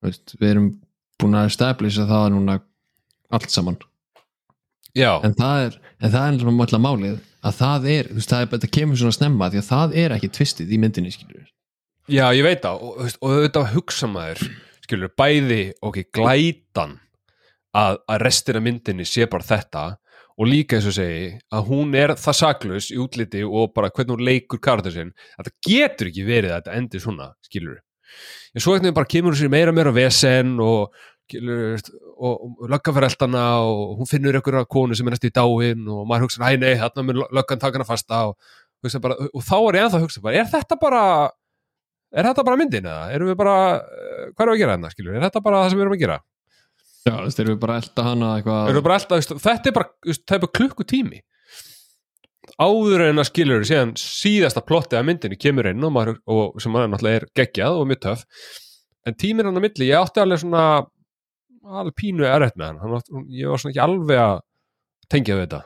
Veist, við erum búin að establisha það núna allt saman. Já, en það er, en það er náttúrulega málið að það er, þú veist, það, er, það kemur svona snemma því að það er ekki tvistið í myndinni skilur já, ég veit það og, og, og þetta hugsa maður skilur, bæði, ok, glætan að, að restina myndinni sé bara þetta og líka eins og segi að hún er það saklaus í útliti og bara hvernig hún leikur karakter sinn að það getur ekki verið að þetta endi svona skilur en svo eitthvað bara kemur hún sér meira meira vesen og skilur, og, og löggafereltana og hún finnur einhverja konu sem er næstu í dáin og maður hugsa, hæ nei, þarna mun löggan taka hana fasta og, bara, og þá er ég að hugsa bara, er þetta bara er þetta bara myndin eða? Erum við bara, eh, hvað erum við að gera hérna, skilur? Er þetta bara það sem við erum að gera? Já, þú veist, erum við bara að elda hana eitthvað þetta er bara, það bara klukkutími áður en að skilur síðan síðasta plotti af myndinni kemur inn og, maður, og sem maður náttúrulega er geggjað og mjög töff en tíminn hann á milli, ég átti alveg svona alveg pínu errætt með hann, hann ég var svona ekki alveg að tengja við þetta.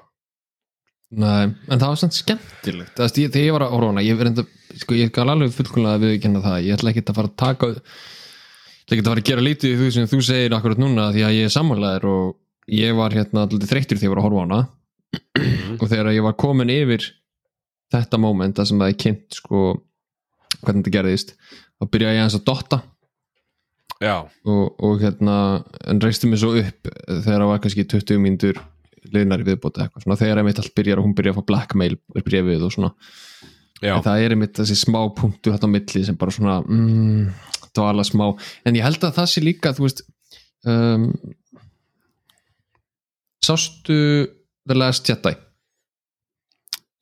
Nei, en það var svona skemmtilegt. Það, þegar ég var að horfa hana ég, reynda, sko, ég gal alveg fullkomlega að viðkenna það. Ég ætla ekki að fara að taka ég ætla ekki að fara að gera lítið í þú sem þú segir akkurat núna því að ég er sammálaður og ég var hérna alltaf þreyttur þegar ég var að horfa hana. Og þegar ég var komin yfir þetta moment það sem það er kynnt sko hvernig þetta gerðist þá byrjaði ég aðeins að dotta og, og hérna en reisti mig svo upp þegar það var kannski 20 mínútur liðnar í viðbóti eitthvað svona þegar einmitt allt byrjar og hún byrjar að fá blackmail brefið og svona. Já, en það er einmitt þessi smá punktur þetta á milli sem bara svona mm, það alveg smá, en ég held að það sé líka þú veist um, sástu The Last Jedi?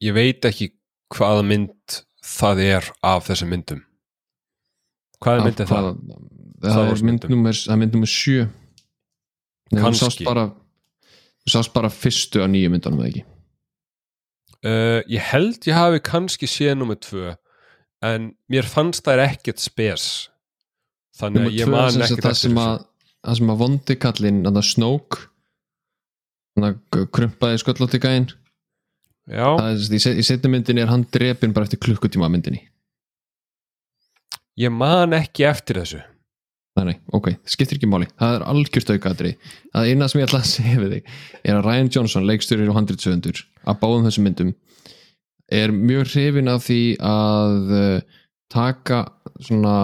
Ég veit ekki hvaða mynd það er af þessum myndum. Hvað er myndið það? það? Star er mynd myndum. nummer, það er mynd nummer sjö. Nei, þú Kannski. sást bara sást bara fyrstu á nýju myndunum eða ekki? Uh, ég held ég hafi kannski séð nummer tvö en mér fannst þær ekkert spes. Þannig að ég er man ekkert það sem að það sem að að þannig að krumpaði það er, sagt, í se- í setni myndinni er hann drepin bara eftir klukkutíma af myndinni. Ég man ekki eftir þessu Nei, nei, ok, skiptir ekki máli. Það er algjört aukaðri það eina sem ég ætla að segja við þig er að Ryan Johnson, leikstjórir og handritsöfundur að báðum þessum myndum er mjög hrifin af því að uh, taka svona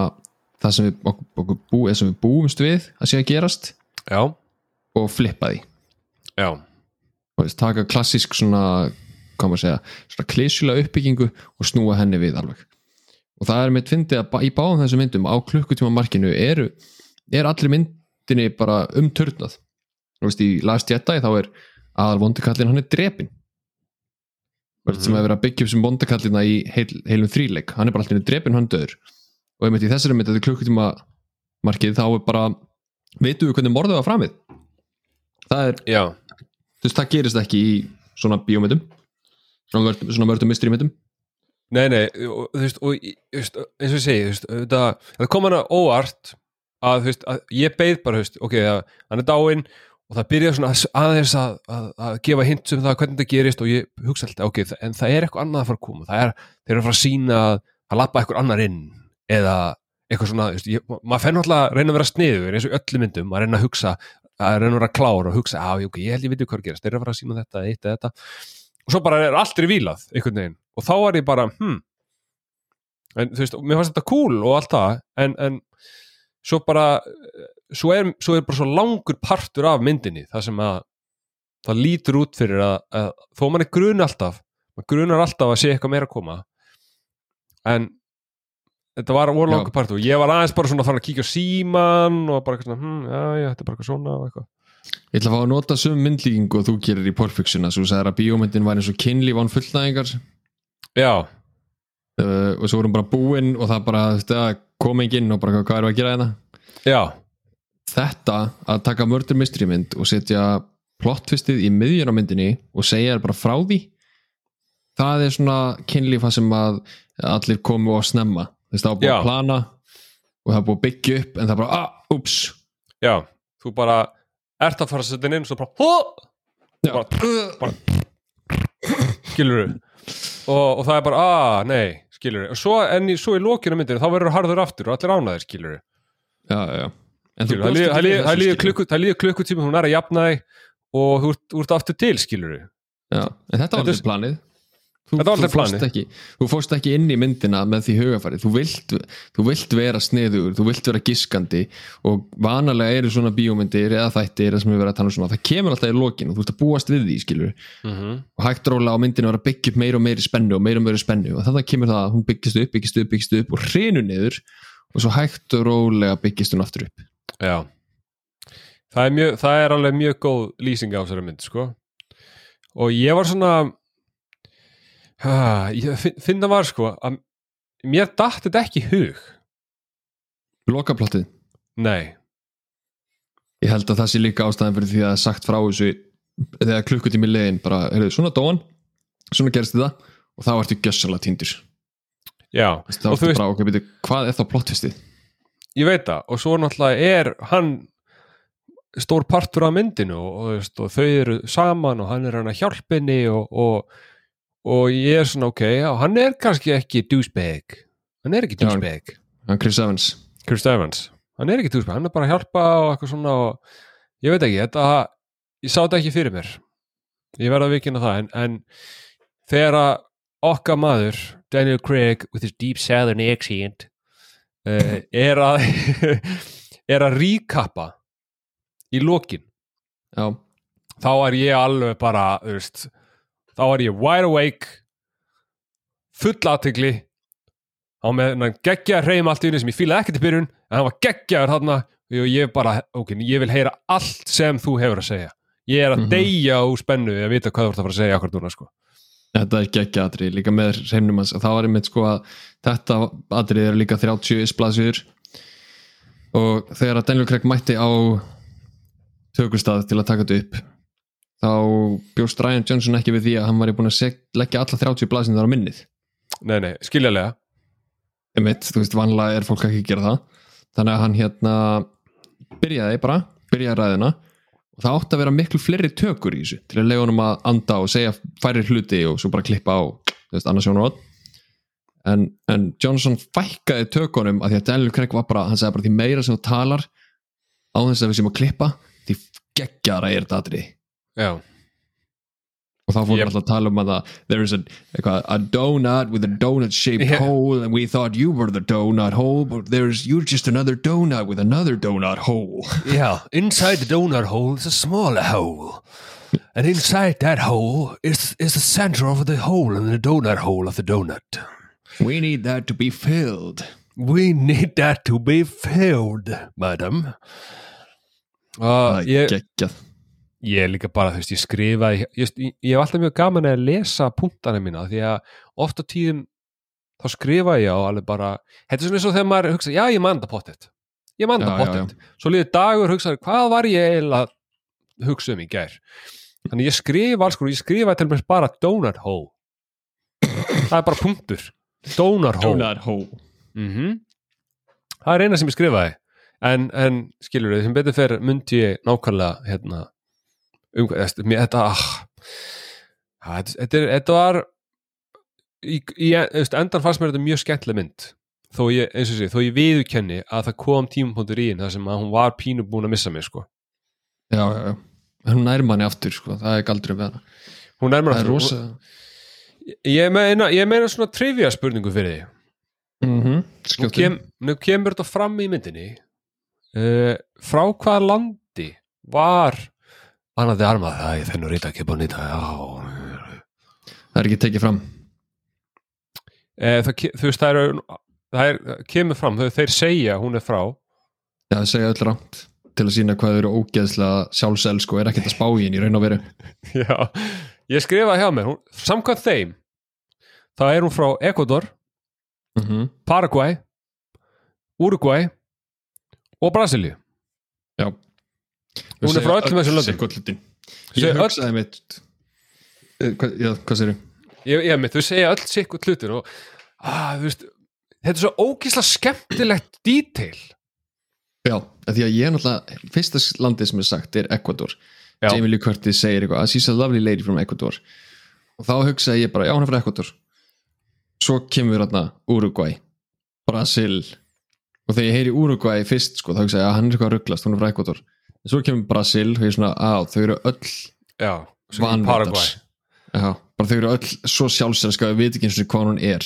það sem við, okkur, okkur bú, sem við búumst við að sé að gerast Já, og flippa því. Já, og taka klassísk svona hvað maður segja, svona klísjulega uppbyggingu og snúa henni við alveg og það er mitt fyndið að í báðum þessum myndum á klukkutíma markinu eru er allir myndinni bara umturnað. Og veist, í Last Jedi þá er aðal vondikallin hann er drepin mm Mhm. sem hefur verið að byggja upp sem vondikallina í heil, heilum þríleik, hann er bara allir drepin hann döður og einmitt í þessari mynd þetta er klukkutíma markið þá er bara veitum við hvernig morðið var framið? Það er já. þú veist, það gerist ekki í svona bíómyndum. Svona, vördum mystery myndum Nei, nei, og, þú veist, og í- eins og ég segi, þú veist, það, það kom hana óvart að, þú veist, að ég beið bara, þú veist, ok, að, hann er dáinn og það byrjaði svona að- aðeins að, að, að gefa hint um það hvernig það gerist og ég hugsa alltaf, ok, það- en það er eitthvað annað að fara að koma, það er, þeir eru að fara að sína að að lappa eitthvað annar inn eða eitthvað svona, þú veist, ég, maður fenn alltaf að reyna að vera sniður eins og í öllu myndum, að reyna að hugsa að reyna að vera klár og hugsa, að, ok, ég held ég viti hvað er að gerast, þeir eru að fara að sína þetta, eitt eða þetta. Og svo bara er allt er vilað einhvern veginn og þá er ég bara hmm. En þú veist, mér fannst þetta cool og allt það en, en svo bara svo er, svo er bara svo langur partur af myndinni það sem að það lítur út fyrir að, að þó mann er grun alltaf mann grunar alltaf að sé eitthvað meira að koma en þetta var voru langur partur og ég var aðeins bara svona að fara að kíkja á síman og bara eitthvað svona, hm, já, já, þetta er bara eitthvað svona og eitthvað. Ég ætla að fá að nota söm myndlíkingu og þú gerir í að þú sagðir að bíómyndin var eins og kynlíf án fullnæðingar já, uh, og svo vorum bara búinn og það bara þú veist, að kom enginn og bara hvað er að gera hérna já, þetta að taka murder mystery mynd og setja plottvistið í miðjun á myndinni og segja þér bara frá því það er svona kynlíf það sem að allir komu og snemma þess það var búið Já. að plana og það var búið að byggja upp en það bara, ah, ups já þú bara ert að fara að setja inn og svo bara, Já. bara, skilur og, og það er bara, að, nei skilur og svo, en í, svo í lokinu myndinu þá verður harður aftur og allir ánaðir, skilur já, já, en þú líður- ekki það líður- klukkutími hún er að jafna þig og þú ert, aftur til, skilur já, en þetta var aldrei planið þú, þú fórst ekki, þú fórst ekki inn í myndina með því hugafæri þú vilt, þú vilt vera sniður þú vilt vera giskandi og vanalega eru svona bíómyndir eða þættir sem við verðum að tala um svona, það kemur alltaf í lokin og þú ert að búast við því, skilur mm -hmm. og hægt róla á myndinu að byggja upp meira og meiri spennu og meira og meiri spennu og þannig kemur það að hún byggist upp, byggist upp, byggist upp og hrinu niður og svo hægt og rólega byggist hún aftur upp. Já. Það er, mjög, það er alveg mjög góð lýsing á þessari mynd sko. Og ég var svona ég finn, finn það var sko að mér datt þetta ekki hug. Lokaplottið, nei, ég held að það sé líka ástæðan fyrir því að sagt frá þessu þegar klukkutími leiðin bara, heyrðu, svona dóan svona gerst þetta og þá ertu gjössalega týndur. Já þá og þú veist, bara, ok, byrju, hvað er þá plottvistið? Ég veit það og svo náttúrulega er hann stór partur af myndinu og, og, og þau eru saman og hann er hann að hjálpinni og, og, og ég er svona ok, já, hann er kannski ekki douchebag. Hann er ekki douchebag. Chris Evans. Chris Evans, hann er ekki douchebag hann er bara að hjálpa og eitthvað svona og ég veit ekki, þetta ég sá þetta ekki fyrir mér. Ég verða að vikina það en, en þegar að okkar maður Daniel Craig with his deep southern accent uh, er að er að ríkappa í lokin já, þá er ég alveg bara veist, þá er ég wide awake full aðtegli á með hann geggjaður hreim allt í unni sem ég fílaði ekkert í byrjun en hann var geggjaður þarna og ég bara, ok, ég vil heyra allt sem þú hefur að segja ég er að Mhm. deyja úr spennu að vita hvað þú ert að fara að segja akkur núna sko. þetta er geggja atrið líka með hreimnum hans, það var einmitt sko að þetta atrið er líka 30 isblasur og þegar að Daniel Craig mætti á tökustað til að taka þetta upp þá bjóst Ryan Johnson ekki við því að hann var búin að leggja alla 30 blaðsinn þar á minnið. Nei, nei, skiljalega Einmitt, þú veist, vanlega er fólk ekki að gera það. Þannig að hann hérna byrjaði bara, byrjaði ræðina og það átti að vera miklu fleiri tökur í þessu til að lega honum að anda og segja færi hluti og svo bara klippa á þú veist, annars sjónar en, en Johnson fækkaði tökunum að því að Daniel Craig var bara, hann sagði bara því meira sem þú talar á þess að við séum að klippa því geggjara er þetta atrið já, og þá fórum Yep. yep. alltaf að tala um að there is a, a donut with a donut shaped Yeah. hole and we thought you were the donut hole but there's you're just another donut with another donut hole yeah inside the donut hole is a smaller hole and inside that hole is, is the center of the hole in the donut hole of the donut we need that to be filled we need that to be filled madam uh, ég, geggjað ég er líka bara, þú veist, ég skrifa ég, ég, ég hef alltaf mjög gaman að lesa punktana mína því að oft á tíðum þá skrifa ég á alveg bara þetta er svona eins og þegar maður hugsa, já ég man það pottet ég man það Já, já, pottet, svo líður dagur hugsa, hvað var ég eiginlega að hugsa um í gær? Þannig ég skrifa alls konar, ég skrifa til mér bara donut hole. Það er bara punktur. Donut hole. Donut hole. Mm það er eina sem ég skrifaði. En, en skilur þið, sem betur fer myndi ég nákvæmlega hérna um hvað, mér- þetta ah, ha, þetta, þetta, var í, í endan fannst mér þetta mjög skemmtileg mynd. Þó ég, eins og sé, þó ég viðurkenni að það kom tímapunktur í henn þar sem að hún var pínu búin að missa mig sko. Já, já, já. Hún nær manni aftur sko, það er galdri við hana hún það er aftur. rosa ég meina, ég meina svona trivia spurningu fyrir því mm -hmm. nú, kem, nú kemur þetta fram í myndinni. Uh, frá hvaða landi var annað þið armað það ég þennu reyta ekki búin í það já. Það er ekki tekið fram. Uh, það, þú veist það er, það er það kemur fram, þau, þeir segja hún er frá. Já, það segja öll rámt til að sína hvað þau eru ógeðslega sjálfselsk og er ekkert að spá í henni í raun og veru. Já, ég skrifaði hjá mér hún, samkvæmt þeim þá er hún frá Ecuador, mm -hmm. Paraguay Uruguay og Brasilíu. Já Hún er frá öllum þessum löndum. ég hugsaði mitt Eh, hvað, já, hvað séru? ég, ég mitt, þau segja öll sikkert hlutir og ah, þú veist, þetta er svo ógísla skemmtilegt detail. Já, af því að ég er náttúrulega fyrsta landið sem er sagt er Ecuador Já. Jamie Lee Curtis segir eitthvað she's a lovely lady from Ecuador. Og þá hugsaði ég bara, já hún er frá Ecuador. Svo kemur hérna Uruguay Brasil. Og þegar ég heyri Uruguay fyrst sko, þá hugsaði ég að hann er eitthvað að rugglast, hún er frá Ecuador svo kemur Brasil og ég er svona, á, þau eru öll já, já, bara þau eru öll svo sjálfsælska að við veit ekki eins og hvað hún er.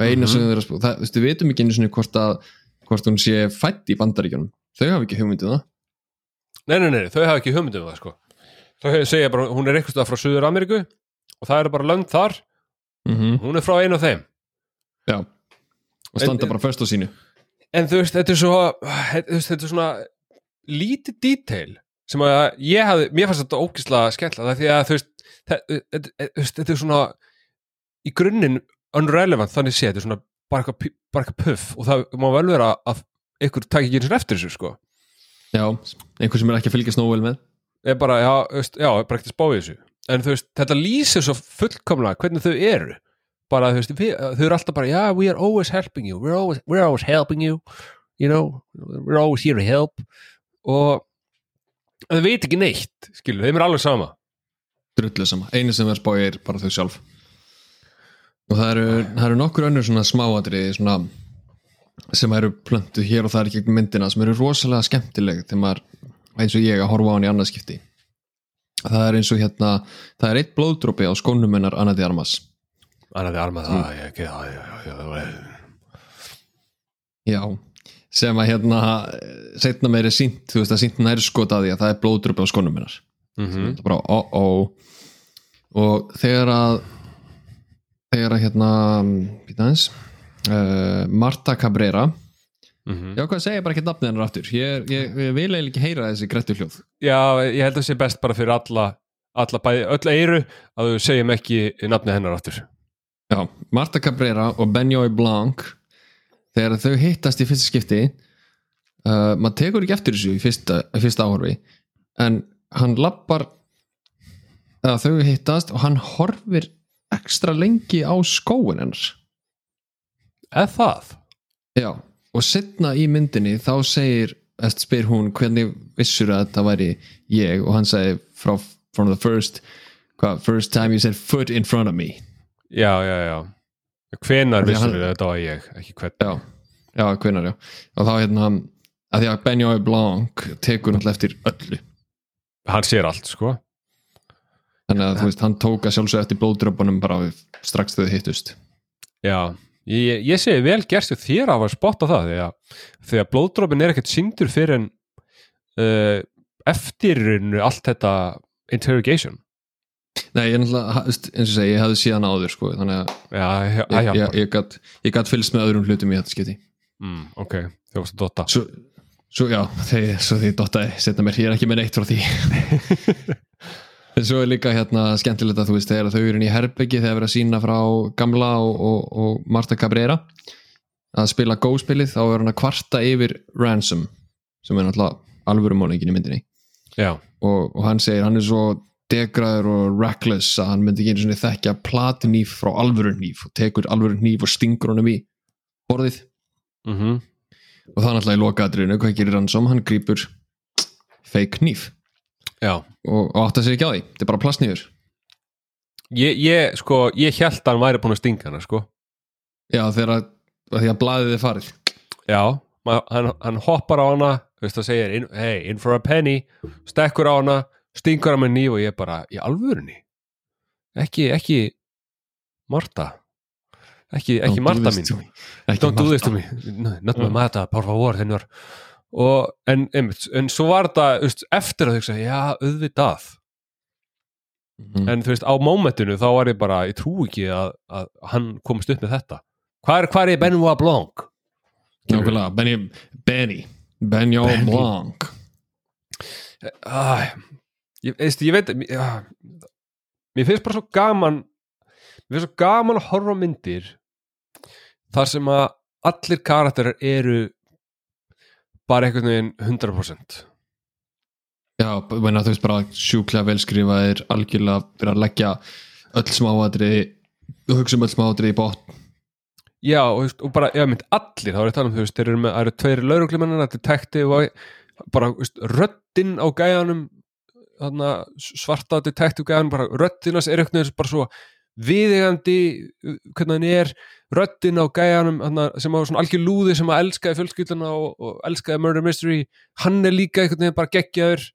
Og eina Mhm. sem þau eru að spú það, við veitum ekki einu sinni hvort að hvort hún sé fætt í bandaríkjunum. Þau hafa ekki hugmyndið það. Nei, nei, nei, þau hafa ekki hugmyndum það sko. Þau segja bara, hún er stað frá Suður Ameríku og það eru bara lönd þar. Mm -hmm. hún er frá einu af þeim. Já. Og standa En- bara först á sínu. En þú veist, þetta er svo þetta er svona lítið detail sem að ég hafði, mér fannst þetta ógísla skemmtilega því að þú veist, þetta er svona í grunninn unrelevant þannig sé, þetta er svona bara eitthvað, puff og það má vel vera að ykkur takk ekki eins og eftir þessu sko. Já, einhver sem er ekki að fylgjast nógu vel með. Er bara, já, veist, já, bara ekkert að spá í þessu. En þú veist, þetta lýsir svo fullkomlega hvernig þau eru. Bara, þú veist, þau eru alltaf bara, já, we are always helping you we're always, we're always helping you you know, we're always here to help og þau veit ekki neitt, skilur, þeim er alveg sama. Drullu sama, einu sem er spáið er bara þau sjálf. Og það eru, það eru nokkur önnur svona smáatriði svona sem eru plöntu hér og það er ekki myndina sem eru rosalega skemmtileg þegar maður, eins og ég að horfa á hann í annað skipti. Það er eins og hérna það er eitt blóðdrópi á skónum hennar Anandi Armas. Annað er armað það, ég ekki það já, já, já, já, sem að hérna setna meiri sínt, þú veist að sínt nær skot að því að það er blóðdrópi á skónum hennar. Mm þetta er bara ó ó. Og þegar að þegar að hérna býta aðeins uh, Marta Cabrera Mhm. já hvað segja bara ekki nafnið hennar aftur. Ég, ég, ég vil eiginlega ekki heyra þessi grettu hljóð. Já, ég held að það sé best bara fyrir alla, alla bæði, öll eiru að þau segjum ekki nafni hennar aftur. Já, Marta Cabrera og Benjoy Blanc þegar þau hittast í fyrsta skipti uh, maður tekur ekki eftir þessu í fyrsta, fyrsta áhorfi en hann lappar eða þau hittast og hann horfir ekstra lengi á skóin hennar. Eða það? Já, og setna í myndinni þá segir, eftir spyr hún hvernig vissur að þetta væri ég? Og hann segir frá from the first hvað, first time you said foot in front of me. Já, já, já hvenar vissum við að þetta var ég ekki hvern já, já, hvenar já. Og þá hérna, að því að Benjói Blanc tekur náttúrulega eftir öllu. Hann sér allt sko. Þannig að þú veist, hann tók að sjálfsög eftir blóðdröpunum bara við strax þau hittust. Já, ég, ég segi vel gerstu þér að var spotta það því að, því að blóðdrópin er ekkert síndur fyrir en uh, eftir í rauninni allt þetta interrogation Nei, ég er náttúrulega, eins og segi, ég hafði síðan áður sko, þannig að já, já, ég, já, ég, ég, gat, ég gat fylgst með öðrum hlutum í þetta skipti. Mm, ok, þú varst að dotta. Svo, svo já, þegar, svo því dottaði setna mér, ég er ekki með neitt frá því. En svo er líka hérna skemmtilegt að þú veist, þegar þau eru í herbyggi þegar verið að sína frá Gamla og, og, og Marta Cabrera að spila góspilið, þá er hann að kvarta yfir Ransom, sem er náttúrulega alvöru málingin í myndinni. Já, og, og hann segir, hann er svo degraður og reckless að hann myndi ekki einu svona þekkja platinýf frá alvöru nýf og tekur alvöru nýf og stingur honum í borðið. Mhm. Og það er náttúrulega í lokaðriðinu, hvað gerir hann som hann grýpur fake nýf. Og, og átt að segja ekki á því, þetta er bara plastnýfur ég, ég sko ég held að hann væri búin að stinga hana sko. Já þegar að, að því að blaðið er farið. Já, hann, hann hoppar á hana þú veist það segir, in, hey, in for a penny. Stekkur á hana, stingur hann með nýf og ég bara, í alvörunni? Ekki, ekki Marta ekki, ekki do Marta mín. Ekki don't do Marta. this to me. No, not my Marta, por favor, senor. Og, en, einmitt, en svo var þú veist, eftir að hugsa, já, auðvitað. Mhm. en þú veist, á mómentinu þá var ég bara, ég trú ekki að, að hann komist upp með þetta. Hvað er, hvað er Benoit Blanc? Nákvæmlega, Benny. Benny, Benny. Blanc. Æ, ég, veist, ég veit já, mér finnst bara svo gaman mér finnst svo gaman að horfa myndir þar sem að allir karakterar eru bara einhvern veginn 100% Já, meina þú veist bara sjúklega velskrifaðir algjörlega fyrir að leggja öll smáatriði og hugsa um öll smáatriði í botn. Já, og, veist, og bara, já, mynd allir, þá er ég að tala um, þú veist, þeir eru með, það eru tveiri lauruglimennina, detektiv og bara, veist, röddinn á gæjanum, þarna, svarta detektiv gæjanum, bara röddinas er eitthvað bara svo viðegandi, uh, hvernig hann er, röddinn á gæjanum, þarna, sem á svona algjör lúði sem að elskaði fjölskylduna og, og elskaði Murder Mystery, hann er líka einhvern veginn bara geggjaður,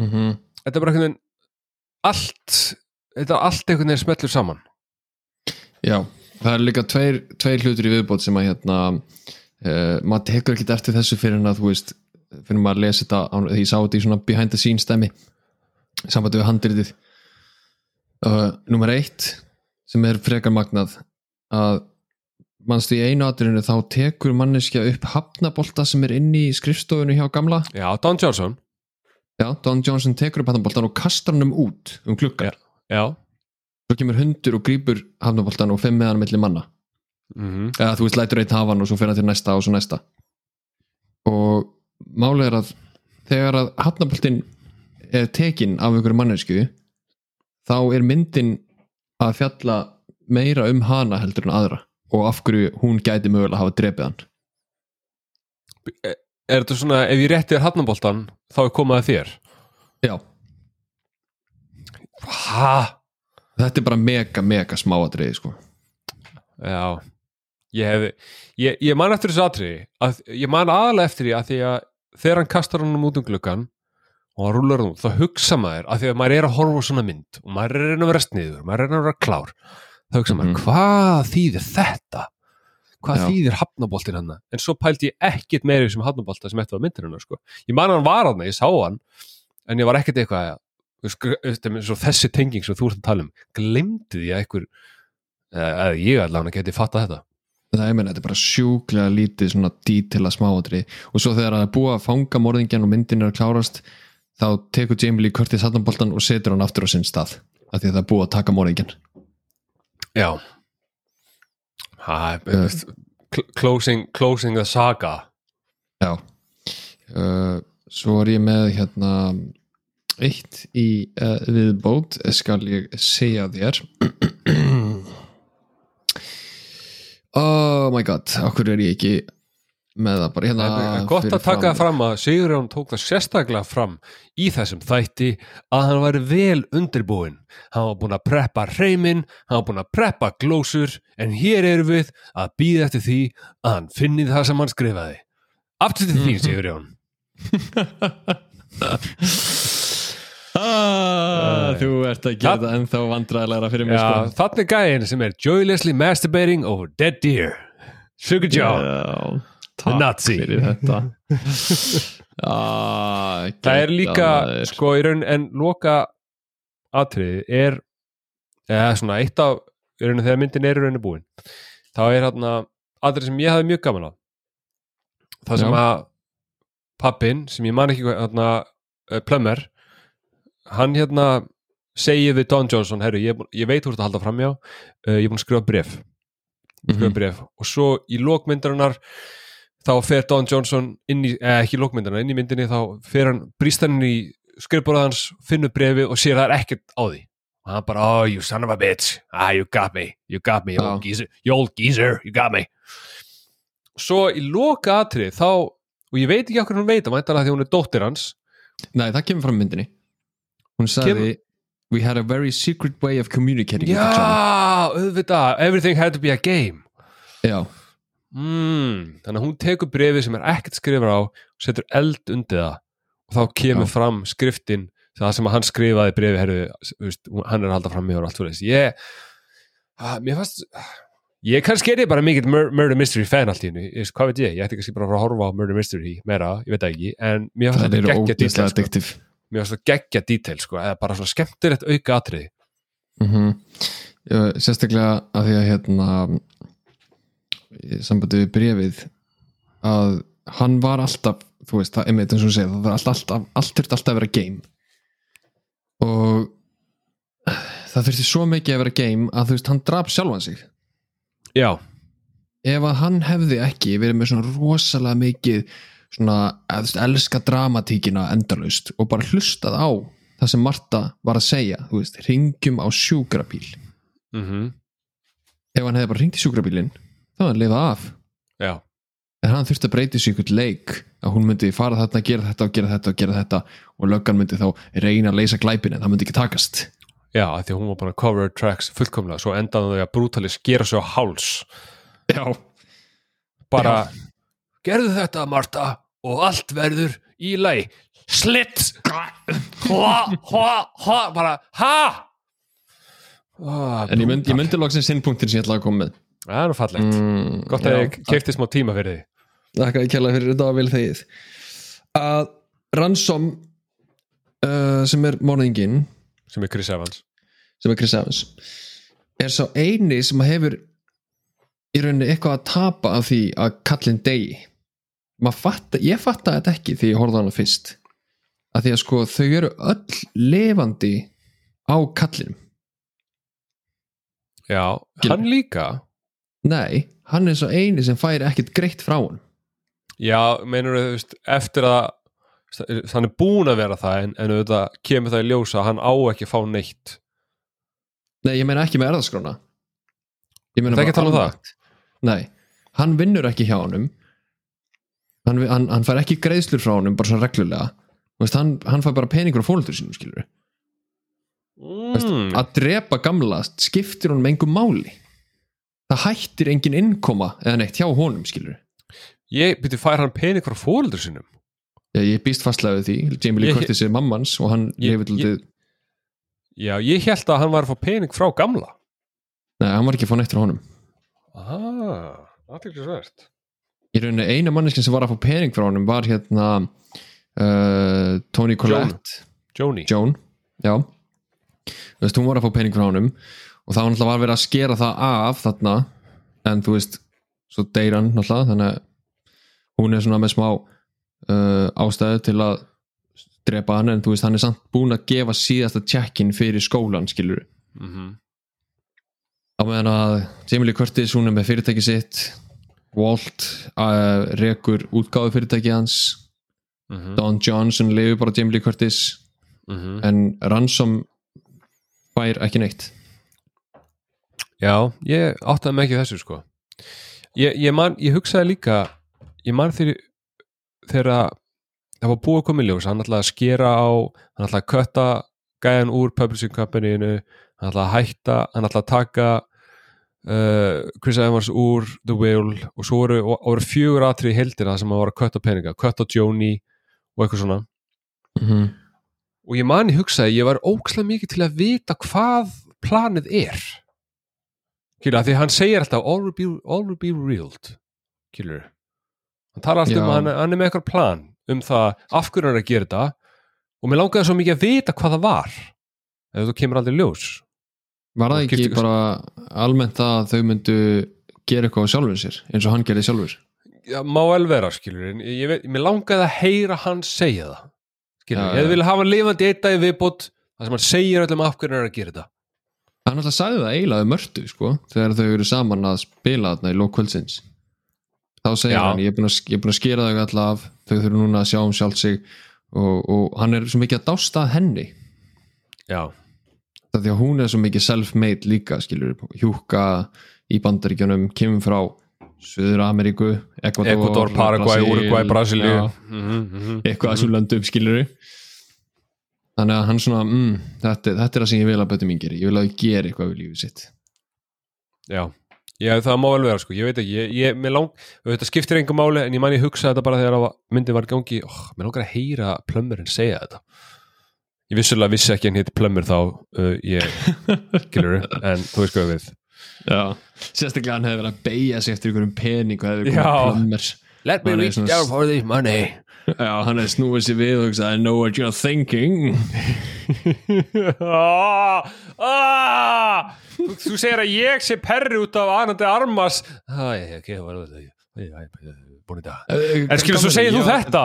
mm -hmm. þetta er bara einhvern veginn allt, þetta er allt einhvern veginn smellur saman. Já, það er líka tveir, tveir hlutur í viðbót sem að hérna uh, maður tekur ekkert eftir þessu fyrir en að þú veist fyrir maður að lesa þetta ég sá þetta í svona behind the scenes stæmi sambandi við handritið. Uh, Númer eitt sem er frekar magnað að mannstu í einu atrinu þá tekur manneskja upp hafnabolta sem er inni í skrifstofunni hjá gamla? Já, Don Johnson, Já, Don Johnson tekur upp hafnaboltan og kastar hann um út um klukkan já, svo kemur hundur og grýpur hafnaboltan og fimm með hann milli manna. Mhm, eða þú veist lætur eitt hafa hann og svo fyrir hann til næsta og svo næsta. Og málið er að þegar að hafnaboltinn er tekin af einhverju mannesku þá er myndin að fjalla meira um hana heldur en aðra og af hverju hún gæti mögulega hafa drepið hann er þetta svona, ef ég rétti þér hafnaboltan, þá er komað að þér? Já, Hæ? þetta er bara mega mega smáatriði sko Já, ég hefði ég, ég man eftir þessu atriði að, ég man aðalega eftir því að því að þegar hann kastar hann út um gluggan og hann rúlar hann út, þá hugsa maður að því að maður er að horfa svona mynd og maður er að reyna að vera sniður, maður er að reyna að vera klár þá hugsa maður, Mhm. hvað þýðir þetta? Hvað Já. þýðir hafnaboltin hann? En svo pældi ég ekkit meiri sem hafnabolta sem eftir var myndir hennar sko. Ég man að hann var hann, ég sá hann en ég var ekkit eitthvað svo þessi tenging sem þú ert að tala um glemdi því að einhver eða ég allavega geti fattað þetta það er þetta er bara sjúklega lítið svona dítila smáatriði og svo þegar það er búið að fanga morðingjan og myndin er að klárast þá tekur Jamie Lee Curtis hafnaboltan og setur hann aftur á sinn stað af því að það er búið að taka morðingjan Já. Ha, uh, closing, closing the saga. Já, uh, svo er ég með hérna eitt í uh, viðbót skal ég segja þér. Oh my god okkur er ég ekki með það bara hérna Það er gott að taka fram að Sigurjón tók það sérstaklega fram í þessum þætti að hann væri vel undirbúinn. Hann var búinn að preppa reyminn, hann var búinn að preppa glósur en hér erum við að býða eftir því að hann finni það sem hann skrifaði. Aftur til því, Sigurjón. ah, þú ert að gera Það- ennþá vandræðilegra fyrir mig Já, sko. þannig gæðin sem er joylessly masturbating over dead deer. Sugar John. The takk Nazi. fyrir þetta ah, Það er líka, maður. sko, í raun en loka atriði er eða svona eitt af raun þegar myndin er í rauninu búin þá er hérna atriði sem ég hafði mjög gaman á það sem Já. að pappin, sem ég man ekki hérna, uh, Plummer hann hérna segir við Don Johnson, herru, ég, er ég veit þú ert að halda framjá uh, ég er búin að skrifa bref skrifa Mhm. bref og svo í lókmyndarinnar þá fer Don Johnson inn í, eða ekki í lókmyndarna, inn í myndinni þá fer hann, brýst hann inn í skrifborðað hans finnur brefið og sér að það er ekkert á því. Og hann bara, oh you son of a bitch. Ah you got me, you got me you old geezer, you old geezer, you got me. Svo í loka atrið þá, og ég veit ekki okkur hún veit að mæntalega því hún er dóttir hans. Nei, það kemur fram myndinni. Hún sagði Kemur- We had a very secret way of communicating já, auðvitað, everything had to be a game. Já, Mm, þannig að hún tekur brefið sem er ekkert skrifar á og setur eld undir það og þá kemur Já. fram skriftin það sem hann skrifaði brefið herru, veist, hann er að halda fram með og allt fyrir þess ég, að, mér fannst ég kannski er ég bara mikill mur Murder Mystery fan allt í hennu, hvað veit ég? Ég ætti kannski bara að horfa á Murder Mystery meira, ég veit ekki, en mér fannst þetta geggja detail sko. mér fannst þetta geggja detail sko, eða bara svona skemmtilegt auka atriði. Mm Sérstaklega að því að hérna sambandi við brefið að hann var alltaf þú veist, það er með eins og þú segir það var alltaf, alltaf, allt þurfti alltaf að vera game. Og það þurfti svo mikið að vera game að þú veist, hann draf sjálfan sig. Já, ef að hann hefði ekki verið með svona rosalega mikið svona, eða, þú veist, elska dramatíkina endalaust og bara hlustað á það sem Marta var að segja þú veist, ringjum á sjúkrabíl. Mhm. Ef hann hefði bara ringt í sjúkrabílinn þá hefði hann lifað af. Já, en hann þurfti að breyta þessu ykkur leik að hún myndi fara þarna að gera þetta og gera þetta og gera þetta og löggan myndi þá reyna að leysa glæpin en það myndi ekki takast. Já, því að hún var bara að cover tracks fullkomlega, svo endaði þau að brútali skera sig á háls. Já, bara gerðu þetta Marta og allt verður í lei slitt hva, hva, hva, bara ha? Ah, en ég myndi, myndi loksins sinnpunktin sem ég ætlaði að koma með það er nú fallegt, mm, gott að ég kefti smá tíma fyrir því Þakka ég kærlega fyrir þetta var vel þegið. Að Ransom uh, sem er morðingin sem er Chris Evans. sem er Chris Evans er sá eini sem hefur í rauninni eitthvað að tapa af því að kallin degi fatta, ég fatta þetta ekki því ég horfði hana fyrst. Að því að sko þau eru öll lifandi á kallinum. Já, Gil- hann líka nei, hann er sá eini sem fær ekkert greitt frá hann já, meinur þú veist, eftir að hann er búin að vera það en, en auðvitað kemur það í ljósa að hann á ekki að fá neitt. Nei, ég meina ekki með erðaskrána ég meina Ertu ekki að tala um það? nei, hann vinnur ekki hjá honum. Hann, hann, hann fær ekki greiðslur frá honum bara svo reglulega. Veist, hann, hann fær bara peningur á fólöldur sínum skilur mm. að drepa gamla skiptir honum engum máli það hættir engin innkoma eða neitt hjá honum skilur ég byrju fær hann pening frá fóreldur sinum ég, ég býst fastlega við því. Jamie Lee Curtis er mammans og hann til ég- já, ég held að hann var að fá pening frá gamla. Nei, hann var ekki að fá neitt frá honum. Ah, aðtilsvært í rauninni eina manneskinn sem var að fá pening frá honum var hérna uh, Tony Collette. Joni. Joan, já. Þú veist, hún var að fá pening frá honum og það var náttúrulega var verið að skera það af þarna, en þú veist svo deyr hann náttúrulega þannig að hún er svona með smá uh, ástæðu til að drepa hann, en þú veist, hann er samt búin að gefa síðasta tjekkin fyrir skólan skilur, mm -hmm. á meðan að Jamie Lee Curtis, hún er með fyrirtæki sitt Walt uh, rekur útgáðu fyrirtæki hans. Mhm, Don Johnson lifir bara Jamie Lee Curtis. Mhm. en Ransom fær ekki neitt Já, ég áttaði mig ekki þessu sko. Ég, ég, man, ég hugsaði líka ég man þegar það var búið að í ljós hann ætlaði að skera á hann ætlaði að kötta gæjan úr publishing companyinu hann ætlaði að hætta hann ætlaði að taka uh, Chris Evans úr The Whale og svo voru, voru fjögur atrið í heldina sem að var að kötta peninga, kötta Joni og eitthvað svona. Mm -hmm. og ég mani hugsaði, ég var ókslega mikið til að vita hvað planið er skilur, því hann segir alltaf all will be, all will be revealed. Skilur hann talar alltaf Já. um að hann, hann er með eitthvað plan um það af hverju hann er að gera þetta. Og mér langaði svo mikið að vita hvað það var ef þú kemur aldrei ljós. Var það ekki bara almennt það að þau myndu gera eitthvað á sjálfur sér eins og hann gerði sjálfur? Já, má vel vera skilur en ég veit, mér langaði að heyra hann segja það skilur, Já, ég vil hafa lifandi eitt dag í viðbót það sem hann segir öllum af hverju hann er að gera þetta Hann alltaf sagði það eiginlega um mörtu sko, þegar þau eru saman að spila þarna í lók kvöldsins. Þá segir Já. hann, ég er búin að, er skera þau alltaf af þau þurfum núna að sjá um sjálf sig. Og, og hann er svo mikið að dásta henni. Já, það því að hún er svo mikið self-made líka skilur, hjúka í bandaríkjunum kemur frá Suður Ameríku, Ecuador, Ecuador, Paraguay, Brasil, Uruguay, Brasilíu. já, Mhm, mhm, eitthvað að þessum löndum skilur þannig að hann svona mm, þetta, þetta er það sem ég vil að bötum geri. Ég vil að þau gera eitthvað við lífið sitt. Já, já það má vel vera sko, ég veit ekki, ég, ég, mér lang þetta skiptir engum máli, en ég man ég hugsa þetta bara þegar myndin var gangi, oh, mér langar að heyra plömmurinn segja þetta. Ég vissulega vissi ekki hann hétt plömmur þá uh, ég, skilur en þú veist hvað við Já. sérstaklega hann hefði verið að beigja sig eftir einhverjum pening og hefði komið plömmers Let me reach down for this money Já, hann hefði snúið sér við og hugsaði I know what you're thinking. Ah, ah, þú, segir að ég sé perri út af anandi armas. Æ, ok, var það? Búin í dag. En skilur, svo segir þú þetta.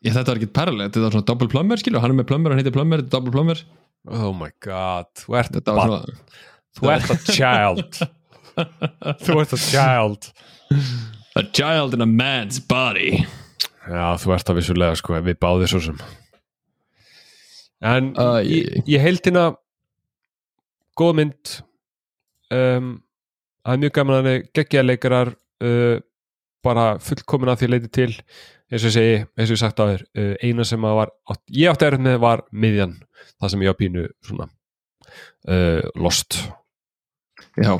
Ég, þetta var ekki parallel, þetta var svona double plumber skilur, hann er með plumber, hann heitir plumber, þetta er double plumber. Oh my god, þú ert Þetta svona Þú ert a child. Þú ert a child. A child in a man's body Já, þú ert að vissulega sko við báðir svo sem. En Æ, ég, ég held hérna góð mynd. Um, Það er mjög gaman að hann geggja leikarar uh, bara fullkomin að því leiti til eins og ég segi, eins og ég sagt á þér uh, eina sem að var, ég átti erut með var miðjan, það sem ég á pínu svona uh, lost. Já,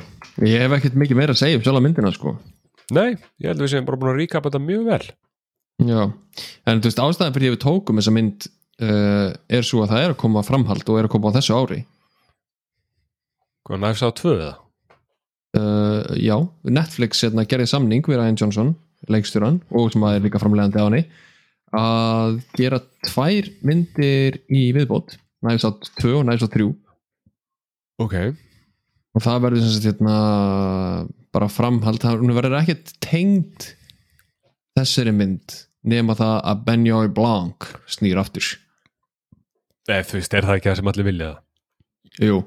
ég hef ekkert mikið meira að segja um sjálf myndina sko. Nei, ég held að við séum bara búin að ríkapa þetta mjög vel Já, en þú veist ástæðan fyrir því við tókum þessa mynd uh, er svo að það er að koma framhald og er að koma á þessu ári. Hvað næfst á tvö eða? uh, Já, Netflix hérna, gerði samning við Ryan Johnson, leikstjóran og sem að er líka framlegandi á henni að gera tvær myndir í viðbót næfis á 2 og næfis á 3 Ok, og það verður sem sagt hérna bara framhald, hún verður ekkert tengd þessari mynd nema það að Benjoy Blanc snýr aftur. Nei, þú veist, er það ekki það sem allir vilja? Það Jú,